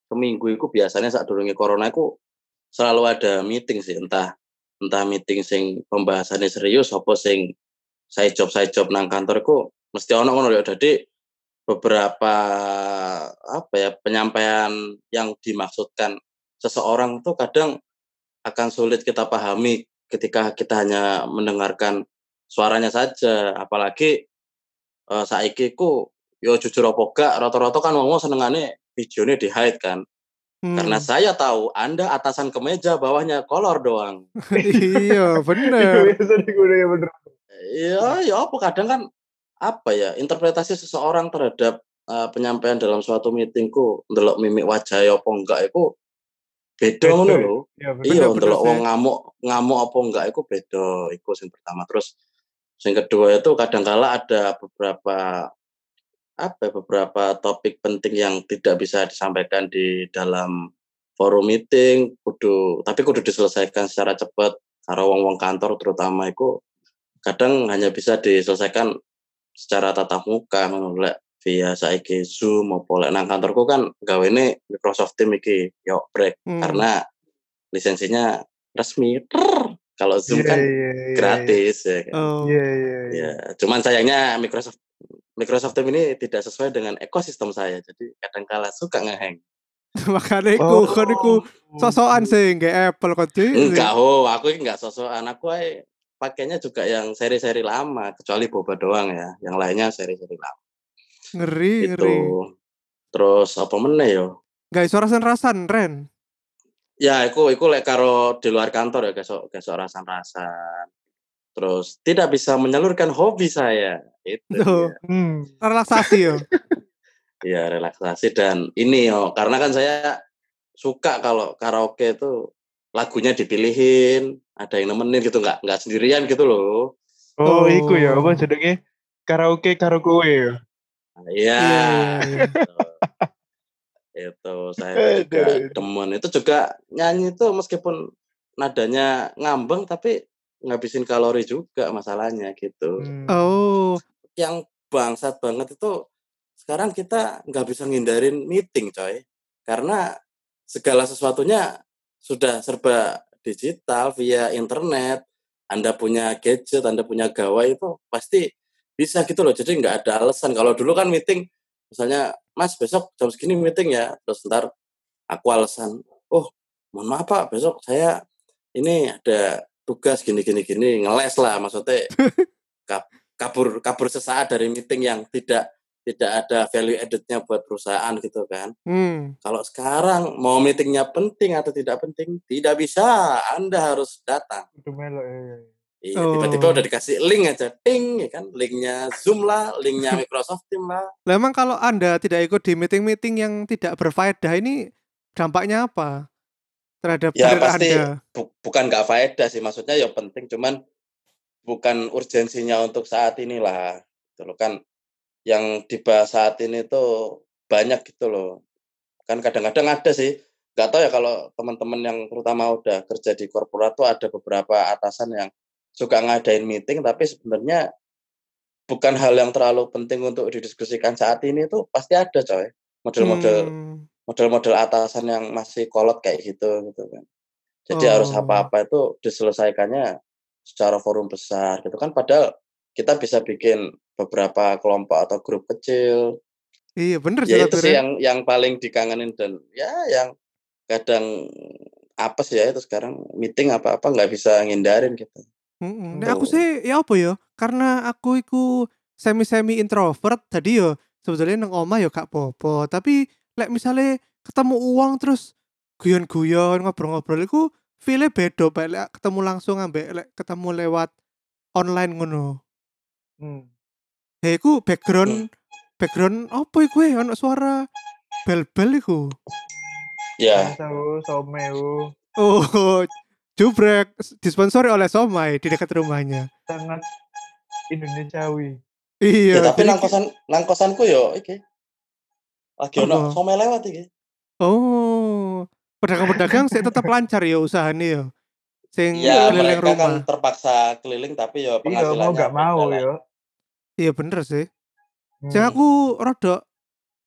seminggu itu biasanya saat durunge corona itu selalu ada meeting sih entah entah meeting sing pembahasannya serius apa sing side job side job nang kantorku mesti ono ngono ya jadi beberapa apa ya penyampaian yang dimaksudkan seseorang tuh kadang akan sulit kita pahami ketika kita hanya mendengarkan suaranya saja. Apalagi eh saiki ku yo jujur apa gak rata-rata kan ngomong senengane videonya di hide kan Hmm. karena saya tahu anda atasan kemeja bawahnya kolor doang iya, Iya ya bener. Iya, ya apa kadang kan apa ya interpretasi seseorang terhadap eh, penyampaian dalam suatu meetingku ndelok mimik wajah ya apa enggak itu beda ngono lho. Iya. Iya, ndelok wong ngamuk ngamuk apa enggak itu beda. Iku yang pertama. Terus yang kedua itu kadangkala ada beberapa apa ya, beberapa topik penting yang tidak bisa disampaikan di dalam forum meeting kudu tapi kudu diselesaikan secara cepat karo wong-wong kantor terutama itu kadang hanya bisa diselesaikan secara tatap muka lek via saiki Zoom apa lek nang kantorku kan gawene Microsoft Teams iki yo break Hmm. karena lisensinya resmi. Trrr. Kalau Zoom Iya, kan iya, iya, gratis ya kan. Oh. Iya iya iya. Ya, cuman sayangnya Microsoft Microsoft Teams ini tidak sesuai dengan ekosistem saya. Jadi kadang kala suka ngeheng. Makanya iku, kan iku sosokan sih nggak Apple kok. Enggak, oh, aku ini enggak sosokan. Aku ae pakainya juga yang seri-seri lama, kecuali boba doang ya. Yang lainnya seri-seri lama. Ngeri, Itu. ngeri. Terus apa meneh yo? Gak iso rasan-rasan, Ren. Ya, iku iku lek karo di luar kantor ya gesok gesok rasan-rasan. Terus tidak bisa menyalurkan hobi saya. Itu. Tuh. dia. Hmm. Relaksasi yo. ya relaksasi dan ini yo karena kan saya suka kalau karaoke itu lagunya dipilihin ada yang nemenin gitu nggak nggak sendirian gitu loh Oh, Oh. iku ya apa jenenge? Karaoke karo kowe ya. Nah, iya Iya, iya, iya. itu saya juga demen itu juga nyanyi itu meskipun nadanya ngambang tapi ngabisin kalori juga masalahnya gitu. Hmm. Oh, yang bangsat banget itu sekarang kita nggak bisa ngindarin meeting coy. Karena segala sesuatunya sudah serba digital via internet. Anda punya gadget anda punya gawai itu pasti bisa gitu loh. Jadi nggak ada alasan. Kalau dulu kan meeting misalnya mas besok jam segini meeting ya. Terus ntar aku alasan oh mohon maaf pak besok saya ini ada tugas gini gini gini ngeles lah maksudnya kap- kabur kabur sesaat dari meeting yang tidak tidak ada value added-nya buat perusahaan gitu kan. hmm. Kalau sekarang mau meetingnya penting atau tidak penting, tidak bisa. Anda harus datang. Itu melo ya. ya. Iya, tiba-tiba Oh. udah dikasih link aja, ting, ya kan, linknya Zoom lah, linknya Microsoft Teams lah. Lah emang kalau Anda tidak ikut di meeting-meeting yang tidak berfaedah ini dampaknya apa terhadap Ya, pasti. Anda? Bu- bukan nggak faedah sih, maksudnya ya penting, cuman bukan urgensinya untuk saat inilah, gitu loh kan. Yang dibahas saat ini tuh banyak gitu loh. Kan kadang-kadang ada sih, nggak tahu ya kalau teman-teman yang terutama udah kerja di korporat tuh ada beberapa atasan yang suka ngadain meeting, tapi sebenarnya bukan hal yang terlalu penting untuk didiskusikan saat ini tuh pasti ada coy. Model-model Hmm. Model-model atasan yang masih kolot kayak gitu gitu kan. Jadi harus Oh. apa-apa itu diselesaikannya secara forum besar gitu kan padahal kita bisa bikin beberapa kelompok atau grup kecil. Iya bener sih Ya itu sih yang yang paling dikangenin dan ya yang kadang apa sih ya itu sekarang meeting apa-apa nggak bisa ngindarin gitu. Mm-mm. Nek aku sih ya apa ya? Karena aku iku semi-semi introvert, jadi yo sebetulnya nang omah yo gak popo. Tapi lek misalnya ketemu uang terus guyon-guyon ngobrol-ngobrol iku feel beda Pak lek ketemu langsung ambek lek ketemu lewat online ngono. Hmm. Ya iku background background apa iku eh ono suara bel-bel iku. Ya, Tahu someu Oh, jubrek disponsori oleh Somai di dekat rumahnya. sangat Indonesiawi. Iya. ya tapi jadi nang kosan nang kosanku yo iki. Lagi ono some lewat iki. Oh, pedagang-pedagang sih tetap lancar ya usahanya ya. Sing Ya keliling mereka rumah. kan terpaksa keliling tapi yo Iya, penghasilannya mau gak mau ya. Iya bener sih. Hmm. Sing aku rodok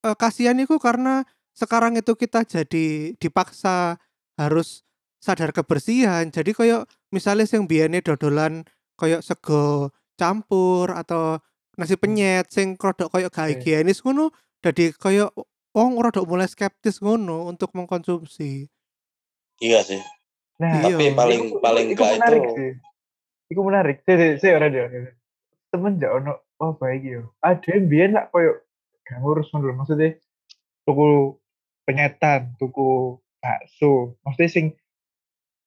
eh, kasihan iku karena sekarang itu kita jadi dipaksa harus sadar kebersihan. Jadi koyo misalnya sing biyane dodolan koyo sego campur atau nasi penyet sing rodok koyo gak higienis ngono jadi koyo wong rodok mulai skeptis ngono untuk mengkonsumsi. Iya sih. Nah, Iya. Tapi paling iku- paling iku enggak menarik itu sih. Iku menarik. Sih, sih, sih ora dia. Semenjak ono oh baik yo. Ada yang biyen lah koyo gak ngurus ngono. Maksudnya tuku penyetan, tuku bakso. Maksudnya sing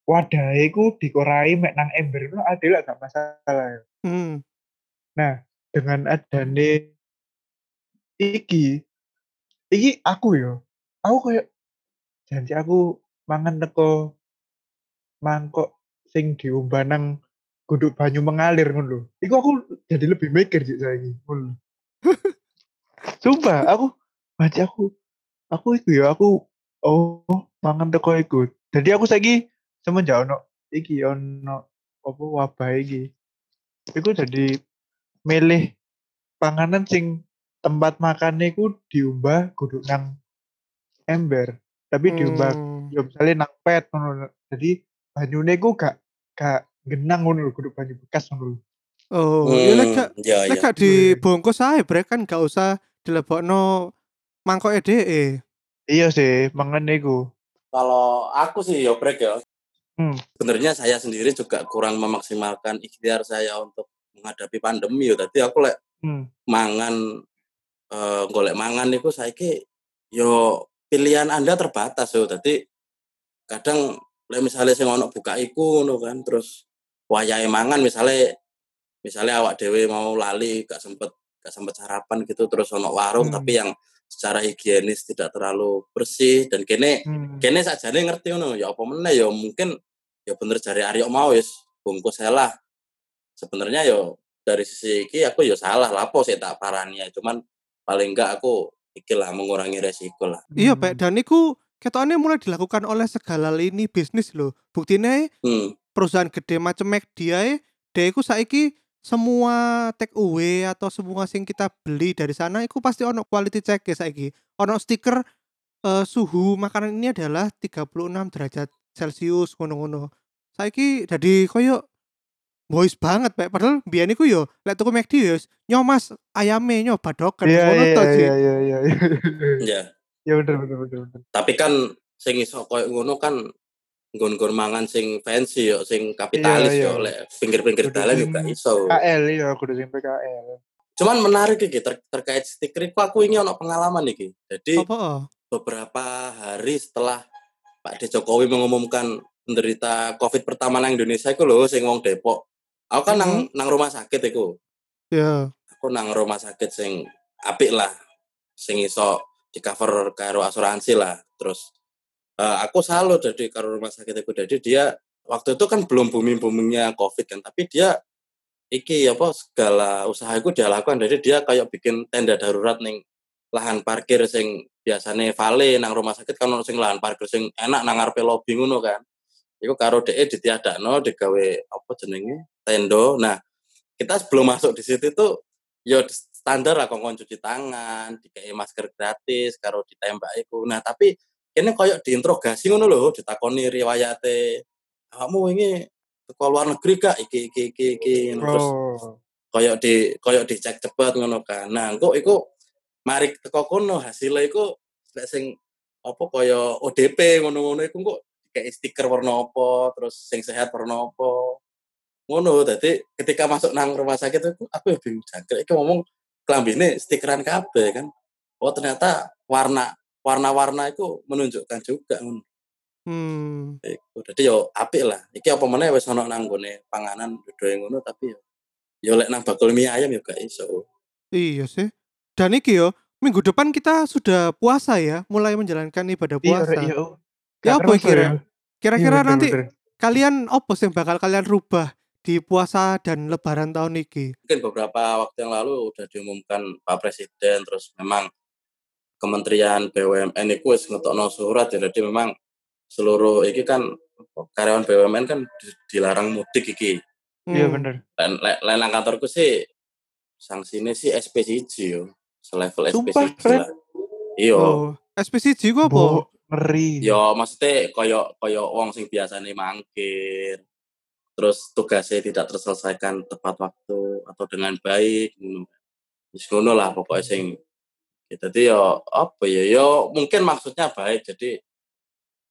wadahe iku dikorai mek nang ember itu ada lah gak masalah. ya. Hmm. Dengan adane iki iki aku yo. Aku koyo janji aku mangan teko mangkok sing diumbah nang guduk banyu mengalir ngono lho. Iku aku jadi lebih mikir sih saiki ngono. Sumpah aku baca aku aku iku ya aku oh mangan teko iku. Jadi aku saiki semenjak ono iki ono apa wabah iki. Iku jadi milih panganan sing tempat makannya iku diumbah guduk nang ember. Tapi Hmm. ya misalnya nang pet ngono. Jadi banyune ku gak gak genang ngono lho, kudu banyu bekas ngono lho. Oh, ya lek gak Hmm, iya lek iya. gak dibungkus ae brek kan gak usah dilebokno mangkoke dhewe. Iya sih, mangan iku. Kalau aku sih yo break ya. Hmm. Sebenarnya saya sendiri juga kurang memaksimalkan ikhtiar saya untuk menghadapi pandemi yo. Tadi aku lek Hmm. mangan eh golek mangan niku saiki yo pilihan Anda terbatas yo. Tadi kadang lek misalnya sing ono buka iku ngono kan terus wayahe mangan misalnya misalnya awak dewe mau lali gak sempet gak sempet sarapan gitu terus ono warung Hmm. tapi yang secara higienis tidak terlalu bersih dan kene Hmm. kene sakjane ngerti ngono ya apa meneh ya mungkin ya bener jari Aryo mau wis bungkus lah sebenarnya yo dari sisi iki aku yo salah lapo sih tak parani ya cuman paling enggak aku iki lah mengurangi resiko lah Iya, Hmm. Pak. Dan iku ketokane mulai dilakukan oleh segala lini bisnis loh. Buktine hmm. perusahaan gede macam McD dia iku saiki semua take away atau semua sing kita beli dari sana iku pasti ono quality check ya saiki. Ono stiker eh, suhu makanan ini adalah 36 derajat Celcius ngono-ngono. Saiki jadi koyo boys banget Pak. Padahal biyen iku yo lek tuku McD yo wis, nyomas ayame nyoba doken Iya ngono iya to sih. iya iya iya. ya Ya bener bener bener bener. tapi kan sing iso koyo ngono kan nggon-nggon mangan sing fancy yo sing kapitalis Iya, iya. yo lek pinggir-pinggir dalan juga iso KL iya kudu sing PKL. cuman menarik iki ter- terkait stiker iku aku ini ono pengalaman iki jadi Apa? beberapa hari setelah Pak D Jokowi mengumumkan penderita COVID pertama nang Indonesia itu loh, sing wong Depok Aku kan nang nang rumah sakit iku. Ya. Aku nang rumah sakit sing apik lah. Sing iso di-cover karo asuransi lah. Terus eh, aku salut jadi karo rumah sakit iku. Jadi dia waktu itu kan belum booming-boomingnya Covid kan, tapi dia iki apa segala usaha iku dia lakukan. Jadi dia kayak bikin tenda darurat ning lahan parkir sing biasane vale nang rumah sakit kan ono sing lahan parkir sing enak nang ngarepe lobi ngono kan. Iku karo DE ditiadakno digawe apa jenenge tendo. Nah, kita sebelum masuk di situ tuh ya standar lah kongkon cuci tangan, dikai masker gratis, karo ditembak iku. Nah, tapi kene koyo diinterogasi ngono lho, ditakoni riwayate. Kamu ini teko luar negeri gak iki iki iki iki terus Oh. koyo di koyo dicek cepet ngono kan. Nah, engko iku mari teko kono hasilnya iku lek sing apa koyo ODP ngono-ngono iku kok kayak stiker warna apa, terus sing sehat warna apa. Ngono, dadi ketika masuk nang rumah sakit itu aku ya bingung jangkrik iki ngomong klambine stikeran kabeh kan. Oh ternyata warna warna-warna itu menunjukkan juga ngono. Hmm. Iku dadi yo apik lah. Iki apa meneh wis ono nang gone panganan dodoe ngono tapi yo yo lek nang bakul mie ayam yo gak iso. Iya sih. Dan iki yo, minggu depan kita sudah puasa ya, mulai menjalankan ibadah Iya, puasa. Rek, iya. Ya apa kira? ya. Kira-kira Iya, nanti kalian apa sih yang bakal kalian rubah di puasa dan lebaran tahun ini? Mungkin beberapa waktu yang lalu udah diumumkan Pak Presiden terus memang Kementerian BUMN itu wis ngetokno surat ya jadi memang seluruh iki kan karyawan BUMN kan di- dilarang mudik iki. Iya Hmm. bener. Lain nang kantorku sih sanksinya sih SP1 yo. Selevel Sumpah, SP1 Ren. lah. Iya. Oh, SPCG ku apa? Ngeri. Ya maksudnya koyo koyo wong sing biasanya mangkir terus tugasnya tidak terselesaikan tepat waktu atau dengan baik. Wis ngono lah pokoknya sing jadi yo apa ya yo mungkin maksudnya baik jadi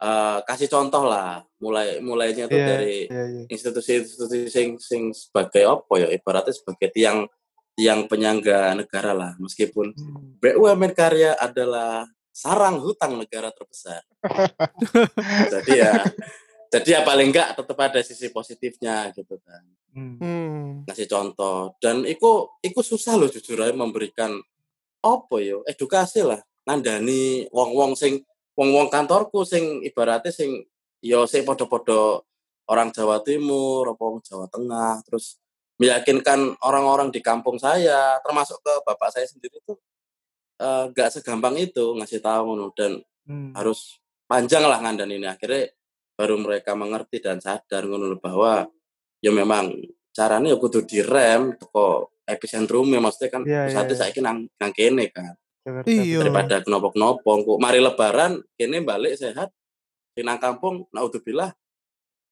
eh, kasih contoh lah mulai mulainya tuh Iya, dari iya, iya. institusi-institusi sing sing sebagai apa ya ibaratnya sebagai tiang tiang penyangga negara lah meskipun Hmm. BUMN karya adalah sarang hutang negara terbesar. jadi ya, jadi ya paling enggak tetap ada sisi positifnya gitu kan. Hmm. Ngasih contoh dan itu itu susah loh jujur aja memberikan apa yo edukasi lah nandani wong-wong sing wong-wong kantorku sing ibaratnya sing yo sing podo-podo orang Jawa Timur apa wong Jawa Tengah terus meyakinkan orang-orang di kampung saya termasuk ke bapak saya sendiri tuh eh, nggak segampang itu ngasih tahu ngono dan Hmm. harus panjang lah ngandan ini akhirnya baru mereka mengerti dan sadar ngono bahwa ya memang caranya ya kudu direm teko epicentrumnya maksudnya kan Iya, pusatnya iya. saiki nang nang kene kan. Iya. daripada knopo-knopo kok mari lebaran kene balik sehat di nang kampung naudzubillah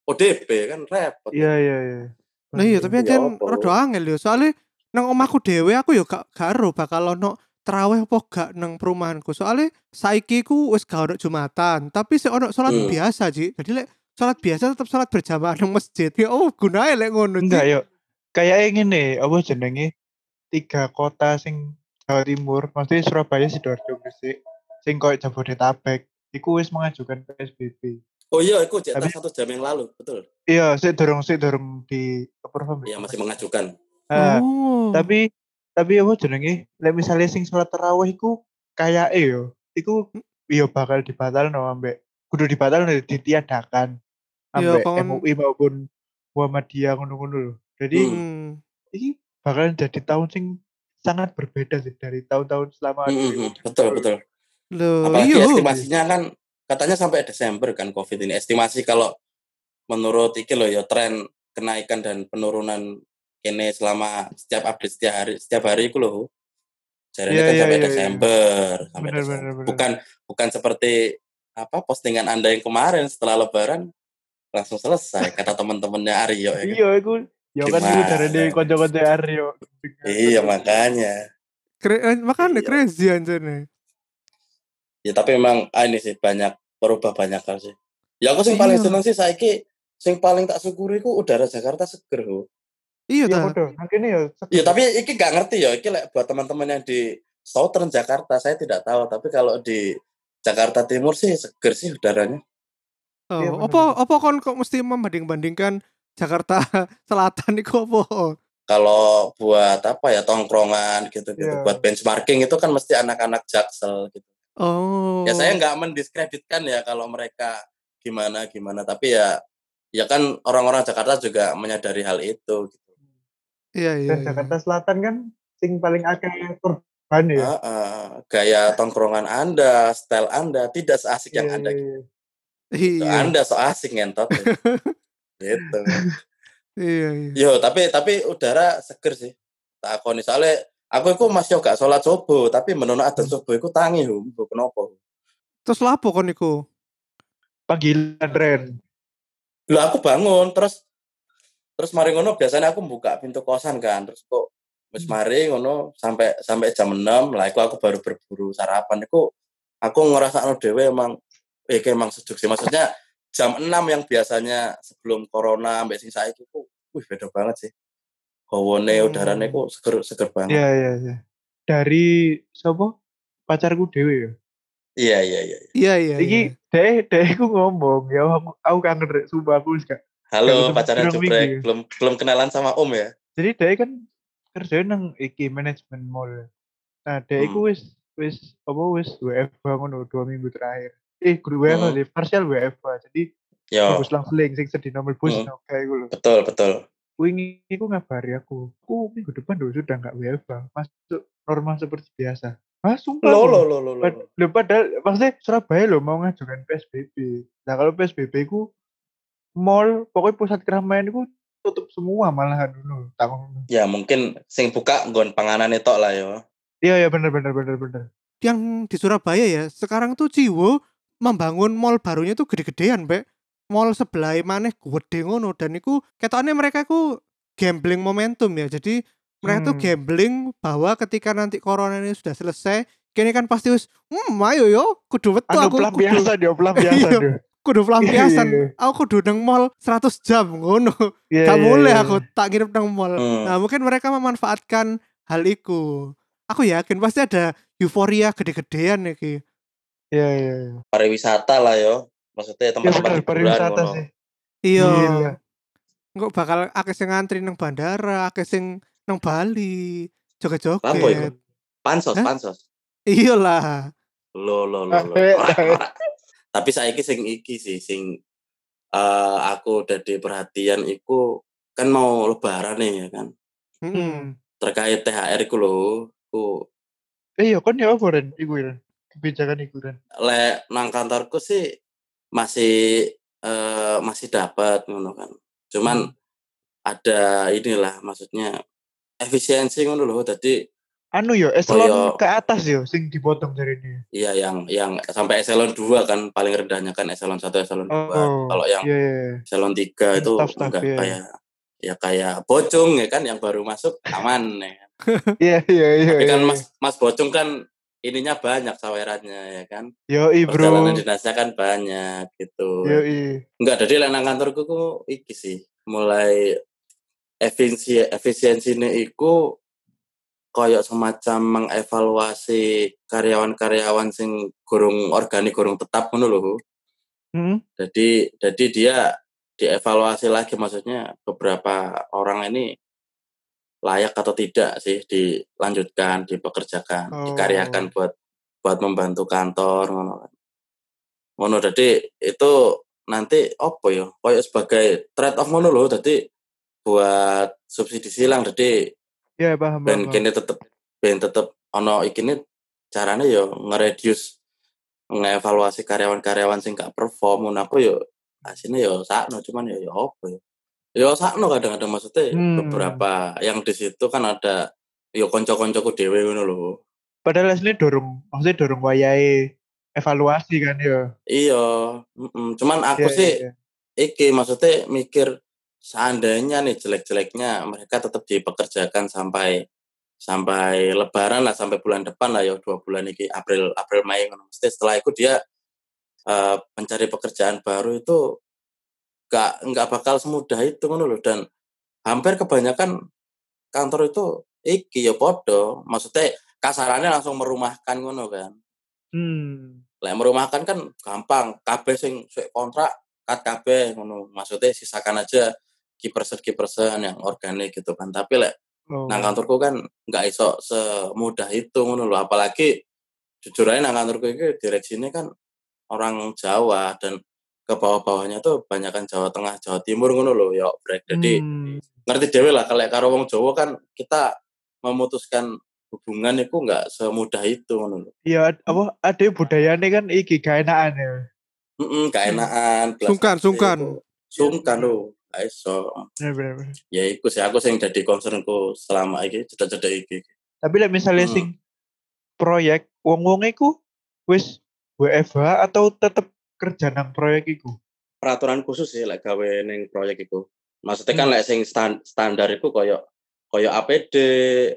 ODP kan repot Iya, iya, iya. Nah iya, tapi Ya aja apa? rada angel yo. Soalnya nang omahku dhewe aku yo gak gak ero bakal ono terawih apa gak nang perumahanku. Soalnya saiki ku wis gak ono Jumatan, tapi sik ono salat Hmm. biasa, Ji. Jadi lek salat biasa tetap salat berjamaah nang masjid. Ya oh, gunae lek ngono, Ji. Enggak, yuk. Kayak ngene, apa jenenge? Tiga kota sing Jawa Timur, maksudnya Surabaya, Sidoarjo, Gresik, sing koyo Jabodetabek, iku wis mengajukan PSBB. oh iya jatah Tapi- satu jam yang lalu betul Iya, sik dorong sik dorong di approve. ya masih mengajukan Ah, Oh. tapi tapi apa jenenge? Lek misalnya sing sholat tarawih iku kayak yo, iku yo bakal dibatal no ambek kudu dibatal no ditiadakan Iya, ambek kon- MUI maupun Muhammadiyah ngono-ngono lho. Jadi Hmm. ini bakalan jadi tahun sing sangat berbeda sih dari tahun-tahun selama Mm, mm, mm. betul betul Loh, apalagi iya. estimasinya kan katanya sampai Desember kan COVID ini estimasi kalau menurut iki loh ya tren kenaikan dan penurunan ini selama setiap update setiap hari setiap hari itu loh jadi Iya, kan iya, sampai iya, iya. Desember sampai Bener, Desember bener, bener. bukan bukan seperti apa postingan anda yang kemarin setelah Lebaran langsung selesai kata teman-temannya Aryo ya kan? Iya, iku ya kan Gimana? dari di kanca-kanca Aryo. iya makanya eh, makanya Iya. crazy anjene. ya tapi memang ah, ini sih banyak berubah banyak hal sih ya aku sing paling Iya. seneng sih saiki sing paling tak syukuri ku udara Jakarta seger. Iya Iya, ta. Mungkin ya Iya tapi iki gak ngerti ya iki like, buat teman-teman yang di Southern Jakarta saya tidak tahu tapi kalau di Jakarta Timur sih seger sih udaranya Oh, Iya, apa apa kon kok mesti membanding-bandingkan Jakarta Selatan iku apa? Kalau buat apa ya tongkrongan gitu-gitu, Iya. buat benchmarking itu kan mesti anak-anak jaksel gitu. Oh. Ya saya nggak mendiskreditkan ya kalau mereka gimana gimana, tapi ya ya kan orang-orang Jakarta juga menyadari hal itu. Gitu. Iya iya. Dan iya. Jakarta Selatan kan sing paling akeh korban ya. Ah, ah, gaya tongkrongan Anda, style Anda tidak seasik yang Iya, Anda iya, iya. gitu. Iya. Anda so asik ngentot. gitu. Iya iya. Yo, tapi tapi udara seger sih. Tak aku soalnya aku itu masih gak sholat subuh, tapi menono adzan subuh itu tangi hum, kenapa? Terus lapo kon iku? Panggilan Ren. Lah aku bangun terus terus mari ngono biasanya aku buka pintu kosan kan, terus kok wis mari ngono sampai sampai jam 6 lah aku aku baru berburu sarapan iku aku ngerasa dhewe emang eh kayak emang sejuk sih maksudnya jam 6 yang biasanya sebelum corona sampai sing saiki ku wih beda banget sih. Gawone Hmm. udarane ku seger seger banget. Iya iya iya. Dari siapa? Pacarku dewe ya. Iya iya iya. Iya iya. Iki iya. deh deh aku ngomong ya aku aku kangen rek sumpah aku wis gak. Halo pirang jubrek, minggu. belum belum kenalan sama Om ya? Jadi deh kan kerjanya nang iki manajemen mall. Nah, deh Hmm. wis wis apa wis WFH ngono dua minggu terakhir. Eh, guru WFH Hmm. deh, partial WFH. Jadi Yo, bus lang seling sing sedih nomor bus Hmm. kayak gue loh. betul betul. Wingi iku ngabari aku. Aku minggu depan dulu sudah nggak WFH, masuk normal seperti biasa. Ah, sumpah. Lo lo lo lo lo. Pad- padahal maksudnya Surabaya loh mau ngajukan PSBB. Nah kalau PSBB ku mall pokoknya pusat keramaian itu tutup semua malahan dulu tahun Ya mungkin sing buka nggon panganan itu lah yo. Iya ya bener bener bener bener. Yang di Surabaya ya, sekarang tuh Ciwo membangun mall barunya tuh gede-gedean, Mbak. Mall sebelah maneh gede ngono dan iku ketokane mereka ku gambling momentum ya. Jadi mereka tuh Hmm. gambling bahwa ketika nanti corona ini sudah selesai, kini kan pasti wis, hmm, ayo yo, kudu wetu Anu aku kudu, ya pelampiasan Iya. Kudu pelampiasan. Iya, iya. Aku kudu nang mall 100 jam ngono. Iya, Gak iya, boleh iya. aku tak ngirim nang mall. Hmm. Nah, mungkin mereka memanfaatkan hal itu. Aku yakin pasti ada euforia gede-gedean iki. Iya iya. iya. Pariwisata lah yo. Maksudnya Ya tempat-tempat hiburan pariwisata sih. Iya. Enggak bakal akeh sing ngantri nang bandara, akeh sing nang Bali, joget-joget. Pansos, Hah? pansos. Iyalah. Lo lo lo lo. Tapi saiki sing iki sih sing eh aku dadi perhatian iku kan mau lebaran nih ya kan. Hmm. Terkait THR iku lho, ku Eh iya kan ya apa Ren? Iku Ren. Kebijakan iku Ren. le nang kantorku sih masih eh masih dapat ngono kan. Cuman Hmm. ada inilah maksudnya efisiensi ngono lho. Jadi Anu ya eselon Koyo- ke atas ya sing dipotong dari ini. Iya yang yang sampai eselon 2 kan paling rendahnya kan eselon 1 eselon 2. Oh. Kalau yang Iya iya. iya. eselon 3 itu Staff-staff, enggak iya. kayak ya kayak bocung ya kan yang baru masuk aman ya. Iya iya iya. Tapi kan iya. Mas Mas Bocung kan ininya banyak sawerannya ya kan. Yoi bro. Perjalanan dinasnya kan banyak gitu. Yoi. Enggak jadi lanang kantorku ku iki sih mulai efisiensi efisiensi iku koyok semacam mengevaluasi karyawan-karyawan sing gurung organik gurung tetap ngono lho. Hmm. Jadi jadi dia dievaluasi lagi maksudnya beberapa orang ini layak atau tidak sih dilanjutkan, dipekerjakan, Oh. dikaryakan buat buat membantu kantor ngono kan. Ngono jadi itu nanti apa ya? Kayak sebagai trade off ngono loh jadi buat subsidi silang jadi Iya paham ben kene tetep ben tetep ono ikine carane yo nge-reduce ngevaluasi karyawan-karyawan sing gak perform ngono apa yo asine yo sakno cuman yo yo apa yo yo sakno kadang-kadang maksudnya Hmm. beberapa yang di situ kan ada yo konco-koncoku dhewe ngono lho Padahal asli dorong maksudnya dorong wayahe evaluasi kan ya. iya cuman aku Iya, sih iya. iki maksudnya mikir seandainya nih jelek-jeleknya mereka tetap dipekerjakan sampai sampai lebaran lah sampai bulan depan lah ya dua bulan ini April April Mei. Mesti setelah itu dia eh, mencari pekerjaan baru itu gak nggak bakal semudah itu ngono loh dan hampir kebanyakan kantor itu iki ya podo maksudnya kasarannya langsung merumahkan ngono kan Hmm. Lek merumahkan kan gampang, kabeh sing kontrak kat kabeh ngono. Maksudnya sisakan aja key person key person yang organik gitu kan tapi lek Oh. nang kantorku kan nggak iso semudah itu ngono lho apalagi jujur aja nang kantorku itu direksinya kan orang Jawa dan ke bawah-bawahnya tuh banyakan Jawa Tengah Jawa Timur ngono lho ya brek jadi Hmm. ngerti dewe lah kalau karo wong Jawa kan kita memutuskan hubungan itu nggak semudah itu ngono lho Iya, apa ada budayanya kan iki gak enakan ya. Heeh, gak enakan belas Sungkan, sungkan. Sungkan lho iso Bener, bener, bener. ya iku sih aku sing dadi concernku selama iki cedek-cedek iki Tapi lek misalnya Hmm. sing proyek wong-wong iku wis WFH atau tetep kerja nang proyek iku? peraturan khusus sih lek gawe ning proyek iku maksudnya kan Hmm. lek sing stan- standar iku koyo koyo APD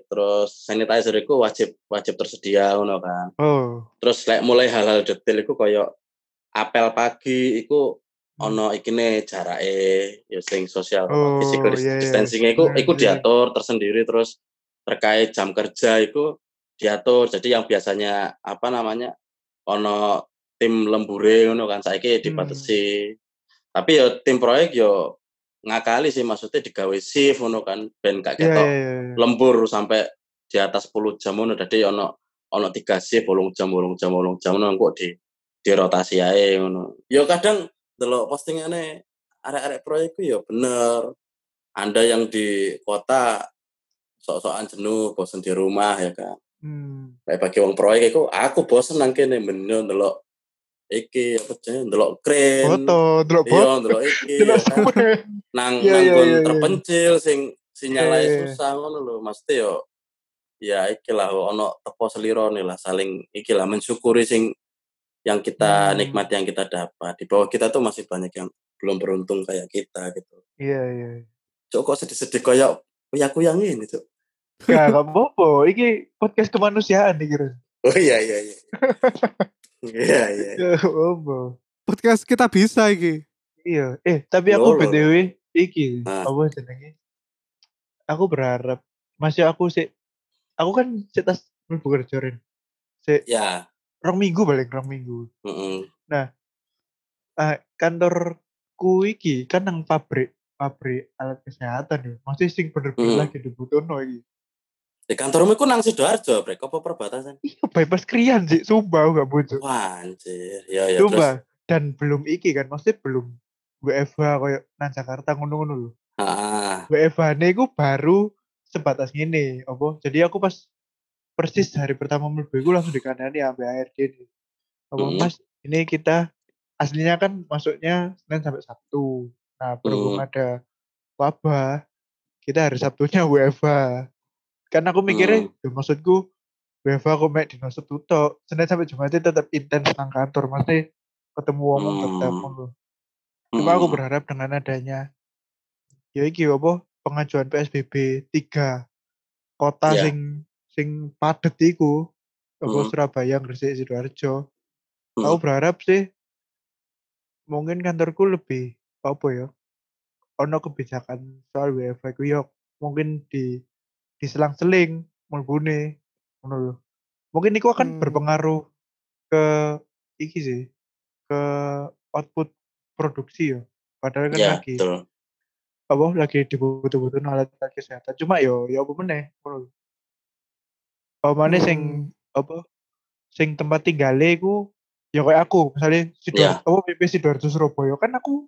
terus sanitizer iku wajib wajib tersedia ngono kan Oh. terus lek mulai hal-hal detail iku koyo apel pagi iku. Ono ikine jarake ya sing sosial Oh, physical iya, iya. distancing iku Bener, iku iya. diatur tersendiri terus terkait jam kerja iku diatur jadi yang biasanya apa namanya ono tim lembure ngono kan saiki Hmm. dibatasi tapi yo tim proyek yo ngakali sih maksudnya digawe shift ngono kan ben gak Iya, ketok iya, iya. lembur sampai di atas 10 jam ngono dadi ono ono tiga shift bolong jam bolong jam bolong jam ngono kok di dirotasi ae ngono yo kadang delok postingane arek-arek proyek ku yo bener. Anda yang di kota sok-sokan jenuh bosen di rumah ya kan. Hmm. Kayak bagi wong proyek iku aku bosen nang kene bener ndelok iki apa jenenge ndelok kren Foto, delok iya foto, ndelok iki delok ya kan. nang nang iya, iya, terpencil sing sinyalnya iya. susah ngono lho. Mesti yo ya iki lah ono tepo selirone lah saling iki lah mensyukuri sing yang kita Hmm. nikmati yang kita dapat di bawah kita tuh masih banyak yang belum beruntung kayak kita gitu Iya, iya. cok kok sedih-sedih kayak aku yang ini cok Gak, gak apa-apa. Iki podcast kemanusiaan nih kira. oh iya iya iya iya iya apa-apa. Podcast kita bisa iki. Iya. Eh, tapi Loh, aku BTW iki Nah. apa jenenge? Aku berharap masih aku sih aku kan cetas mlebu kerja Ren. Sik ya rong minggu balik rong minggu. heeh Ah, kantorku iki kan nang pabrik pabrik alat kesehatan ya. Masih sing bener-bener Hmm. lagi dibutuhno iki. di kantormu iku nang Sidoarjo brek apa perbatasan Iya, bypass krian sih, sumpah gak butuh. wah anjir ya ya terus Sumpah. Dan belum iki kan, maksudnya belum WFH koyo nang Jakarta ngono-ngono lho. ah WFH ne iku baru sebatas ngene, apa? Jadi aku pas persis hari pertama mlebu iku langsung dikandani sampai ARD nih. Apa Mm. Mas, ini kita aslinya kan masuknya Senin sampai Sabtu. Nah, berhubung Mm. ada wabah, kita hari Sabtunya WFH. Kan aku mikirnya, Mm. ya maksudku WFH aku mek dino Sabtu tok. Senin sampai Jumat itu tetap intens nang kantor, mesti ketemu wong Mm. tetap ngono. Cuma aku Mm. berharap dengan adanya ya iki apa pengajuan PSBB tiga kota Ya. sing sing padet iku apa Mm. Surabaya, Gresik, Sidoarjo. Mm. Aku berharap sih mungkin kantorku lebih apa ya? Ono kebijakan soal WFH iku yo mungkin di diselang-seling mulbune ngono lho. Mungkin iku akan Hmm. berpengaruh ke iki sih ke output produksi ya. Padahal kan ya lagi betul apa lagi dibutuh-butuh alat alat kesehatan cuma yo yo apa meneh apa meneh sing Hmm. apa sing tempat tinggale iku ya kayak aku misalnya Sidoarjo Iya. apa PP Sidoarjo Surabaya kan aku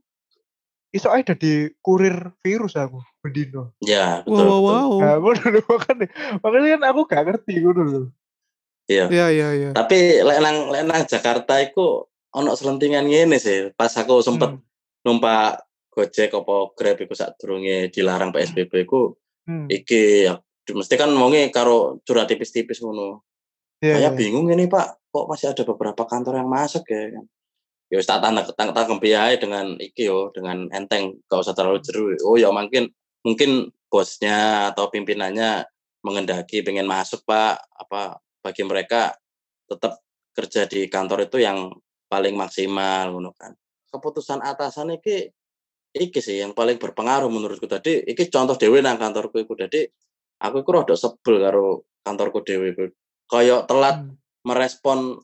iso aja di kurir virus aku bendino ya Wow, betul wow, betul wow. nah ngono lho, makanya makanya kan aku gak ngerti ngono lho iya Iya, iya, iya. tapi lek nang lek nang Jakarta iku ono selentingan ngene sih pas aku sempet Hmm. numpak Gojek apa Grab iku sadurunge dilarang PSBB iku Hmm. iki ya, mesti kan wonge karo curhat tipis-tipis ngono. Iya, Saya iya. bingung ini Pak, kok masih ada beberapa kantor yang masuk ya kan. Ya tak tanda tang tanggepi ae dengan iki yo, dengan enteng, gak usah terlalu jeru. Oh ya mungkin mungkin bosnya atau pimpinannya mengendaki pengen masuk Pak, apa bagi mereka tetap kerja di kantor itu yang paling maksimal ngono kan. Keputusan atasan iki iki sih yang paling berpengaruh menurutku tadi iki contoh dewe nang kantorku iku dadi aku iku rada sebel karo kantorku dewe iku kaya telat Hmm. merespon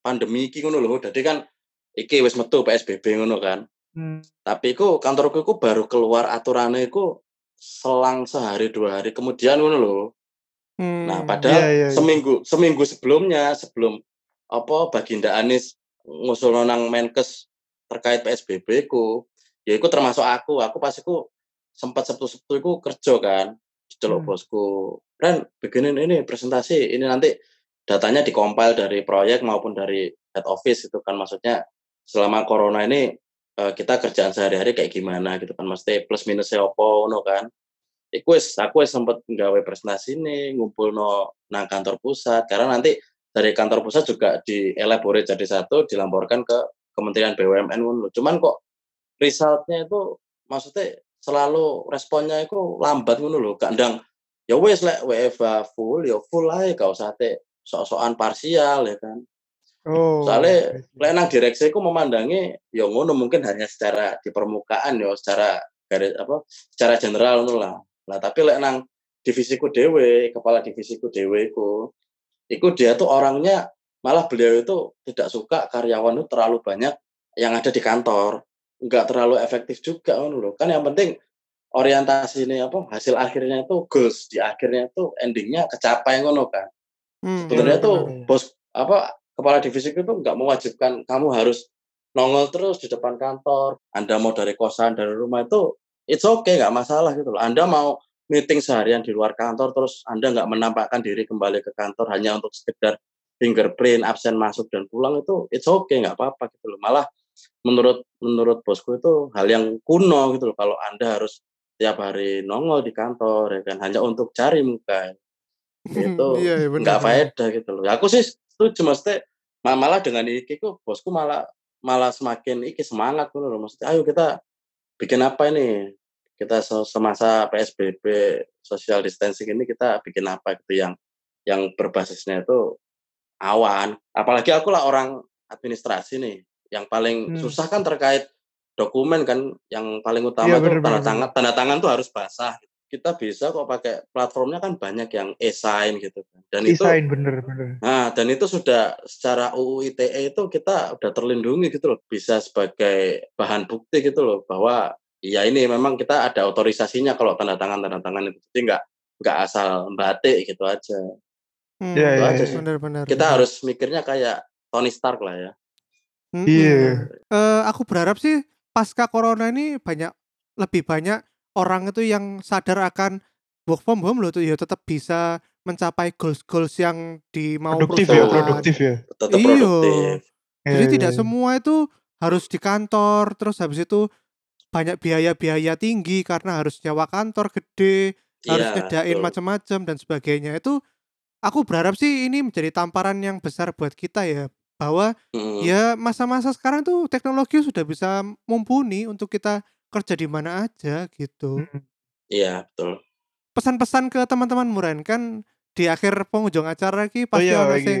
pandemi iki ngono lho dadi kan iki wis metu PSBB ngono kan Hmm. Tapi iku kantorku iku baru keluar aturannya iku selang sehari dua hari kemudian ngono lho. Nah, Hmm. padahal Iya, iya, iya. seminggu seminggu sebelumnya sebelum apa Baginda Anies ngusul nang Menkes terkait PSBB ku, ya iku termasuk aku. Aku pas iku sempat Sabtu-Sabtu iku kerja kan, diceluk Hmm. bosku. Ren, bikinin ini presentasi, ini nanti datanya dikompil dari proyek maupun dari head office itu kan. Maksudnya selama corona ini eh, kita kerjaan sehari-hari kayak gimana gitu kan. Mesti plus minusnya opo ngono kan. Iku wis aku wis sempet nggawe presentasi nih ngumpul no nang kantor pusat. Karena nanti dari kantor pusat juga dielaborate jadi satu dilaporkan ke Kementerian BUMN cuman kok resultnya itu maksudnya selalu responnya itu lambat ngono lho gak ndang ya wis lek WFA full ya full ae gak usah te sok-sokan parsial ya kan. Oh. soalnya lek nang direksi ku memandangi ya ngono mungkin hanya secara di permukaan ya secara garis apa secara general ngono lah. Lah tapi lek nang divisiku dewe kepala divisiku dewe ku iku dia tuh orangnya malah beliau itu tidak suka karyawan itu terlalu banyak yang ada di kantor nggak terlalu efektif juga ngono loh kan yang penting orientasi ini apa hasil akhirnya itu goals di akhirnya itu endingnya kecapai ngono kan Hmm. sebenarnya Benar, tuh benar, iya. bos apa kepala divisi itu nggak mewajibkan kamu harus nongol terus di depan kantor anda mau dari kosan dari rumah itu it's okay nggak masalah gitu loh anda mau meeting seharian di luar kantor terus anda nggak menampakkan diri kembali ke kantor hanya untuk sekedar fingerprint absen masuk dan pulang itu it's okay nggak apa-apa gitu loh malah menurut menurut bosku itu hal yang kuno gitu loh kalau anda harus tiap hari nongol di kantor ya kan hanya untuk cari muka itu Iya, iya, nggak faedah gitu loh. Aku sih setuju maksudnya ma- malah dengan iki kok bosku malah malah semakin iki semangat gitu loh. Maksudnya ayo kita bikin apa ini? Kita se- semasa PSBB social distancing ini kita bikin apa gitu yang yang berbasisnya itu awan. Apalagi aku lah orang administrasi nih. Yang paling Hmm. susah kan terkait dokumen kan yang paling utama tuh benar, tanda tangan tanda tangan tuh harus basah kita bisa kok pakai platformnya kan banyak yang e-sign gitu kan. Dan itu Desain bener bener. nah dan itu sudah secara UU ITE itu kita udah terlindungi gitu loh. Bisa sebagai bahan bukti gitu loh bahwa ya ini memang kita ada otorisasinya kalau tanda tangan tanda tangan itu. Jadi nggak nggak asal batik gitu aja. Hmm, Iya, Itu iya, aja iya. sih. Benar-benar. Kita harus mikirnya kayak Tony Stark lah ya. Iya. Eh, aku berharap sih pasca corona ini banyak lebih banyak orang itu yang sadar akan work from home loh tuh ya tetap bisa mencapai goals goals yang di mau Produktif ya, produktif ya. Tetap Iya. produktif. Jadi Iya, tidak iya. semua itu harus di kantor terus habis itu banyak biaya-biaya tinggi karena harus nyawa kantor gede, harus Iya, nyediain betul. macam-macam dan sebagainya. Itu aku berharap sih ini menjadi tamparan yang besar buat kita ya bahwa Mm. ya masa-masa sekarang tuh teknologi sudah bisa mumpuni untuk kita kerja di mana aja gitu. Hmm. Iya, betul. Pesan-pesan ke teman-teman Muren kan di akhir penghujung acara iki Oh pasti iya, ono iki. sing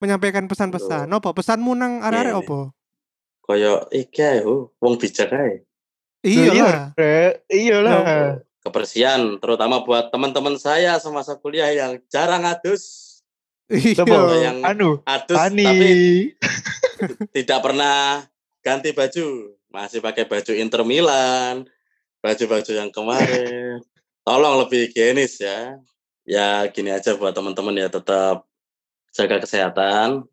menyampaikan pesan-pesan. Apa pesanmu nang arek-arek Iya, apa? Koyo iki ae, Hu. wong bijak ae. Iya Iya. Iya lah. kebersihan terutama buat teman-teman saya semasa kuliah yang jarang adus Coba, Iya. yang Anu, adus Ani. tapi tidak pernah ganti baju masih pakai baju Inter Milan baju-baju yang kemarin tolong lebih higienis ya ya gini aja buat teman-teman ya tetap jaga kesehatan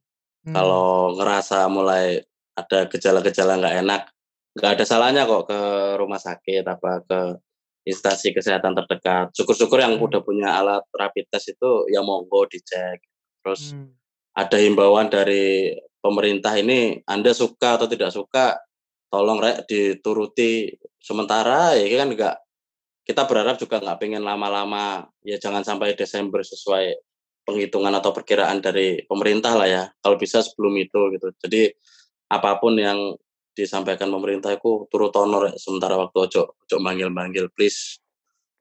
Hmm. kalau ngerasa mulai ada gejala-gejala nggak enak nggak ada salahnya kok ke rumah sakit apa ke instansi kesehatan terdekat syukur-syukur yang Hmm. udah punya alat rapid test itu ya monggo dicek terus Hmm. ada himbauan dari pemerintah ini Anda suka atau tidak suka tolong rek dituruti sementara. Ya kan enggak kita berharap juga nggak pengen lama-lama ya jangan sampai Desember sesuai penghitungan atau perkiraan dari pemerintah lah ya kalau bisa sebelum itu gitu. Jadi apa pun yang disampaikan pemerintah itu turut honor rek, sementara waktu ojo ojo manggil-manggil please.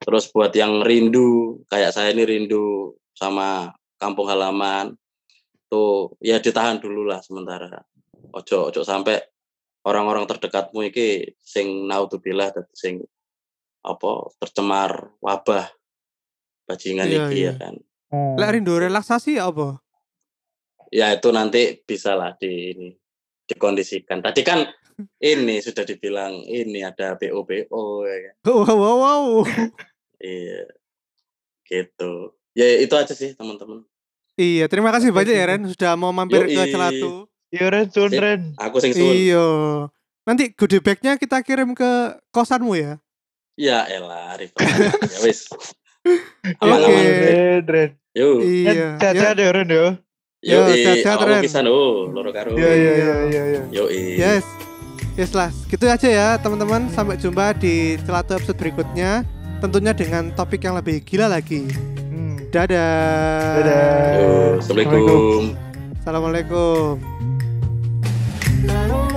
Terus buat yang rindu kayak saya ini rindu sama kampung halaman tuh ya ditahan dulu lah sementara ojo ojo sampai orang-orang terdekatmu iki sing naudzubillah dadi sing apa tercemar wabah bajingan Iya, iki iya. ya kan Oh. Lek rindu relaksasi ya apa? ya itu nanti bisa lah di ini dikondisikan. Tadi kan ini sudah dibilang ini ada BO BO ya kan. Wow wow wow. Iya. Gitu. Ya itu aja sih teman-teman. Iya, terima kasih Oke, banyak ya. Ren sudah mau mampir ke Yoi. Celatu. Iya Ren, sun. Ren. Aku sing suwun. Iya. Nanti goodie bag-nya kita kirim ke kosanmu ya. Ya elah Arif. ya wis. Oke. Ren. Yo. Iya. Ren, Ya, Sehat-sehat ya Ren ya. Yo, Yo, sehat-sehat, aku Ren. pisan oh, loro karo. Iya, iya, iya, iya, iya. Yo, Yes. Yes lah, gitu aja ya teman-teman. Sampai jumpa di Celatu episode berikutnya. Tentunya dengan topik yang lebih gila lagi. Dadah. Dadah. Yo, Assalamualaikum. Assalamualaikum. Lalu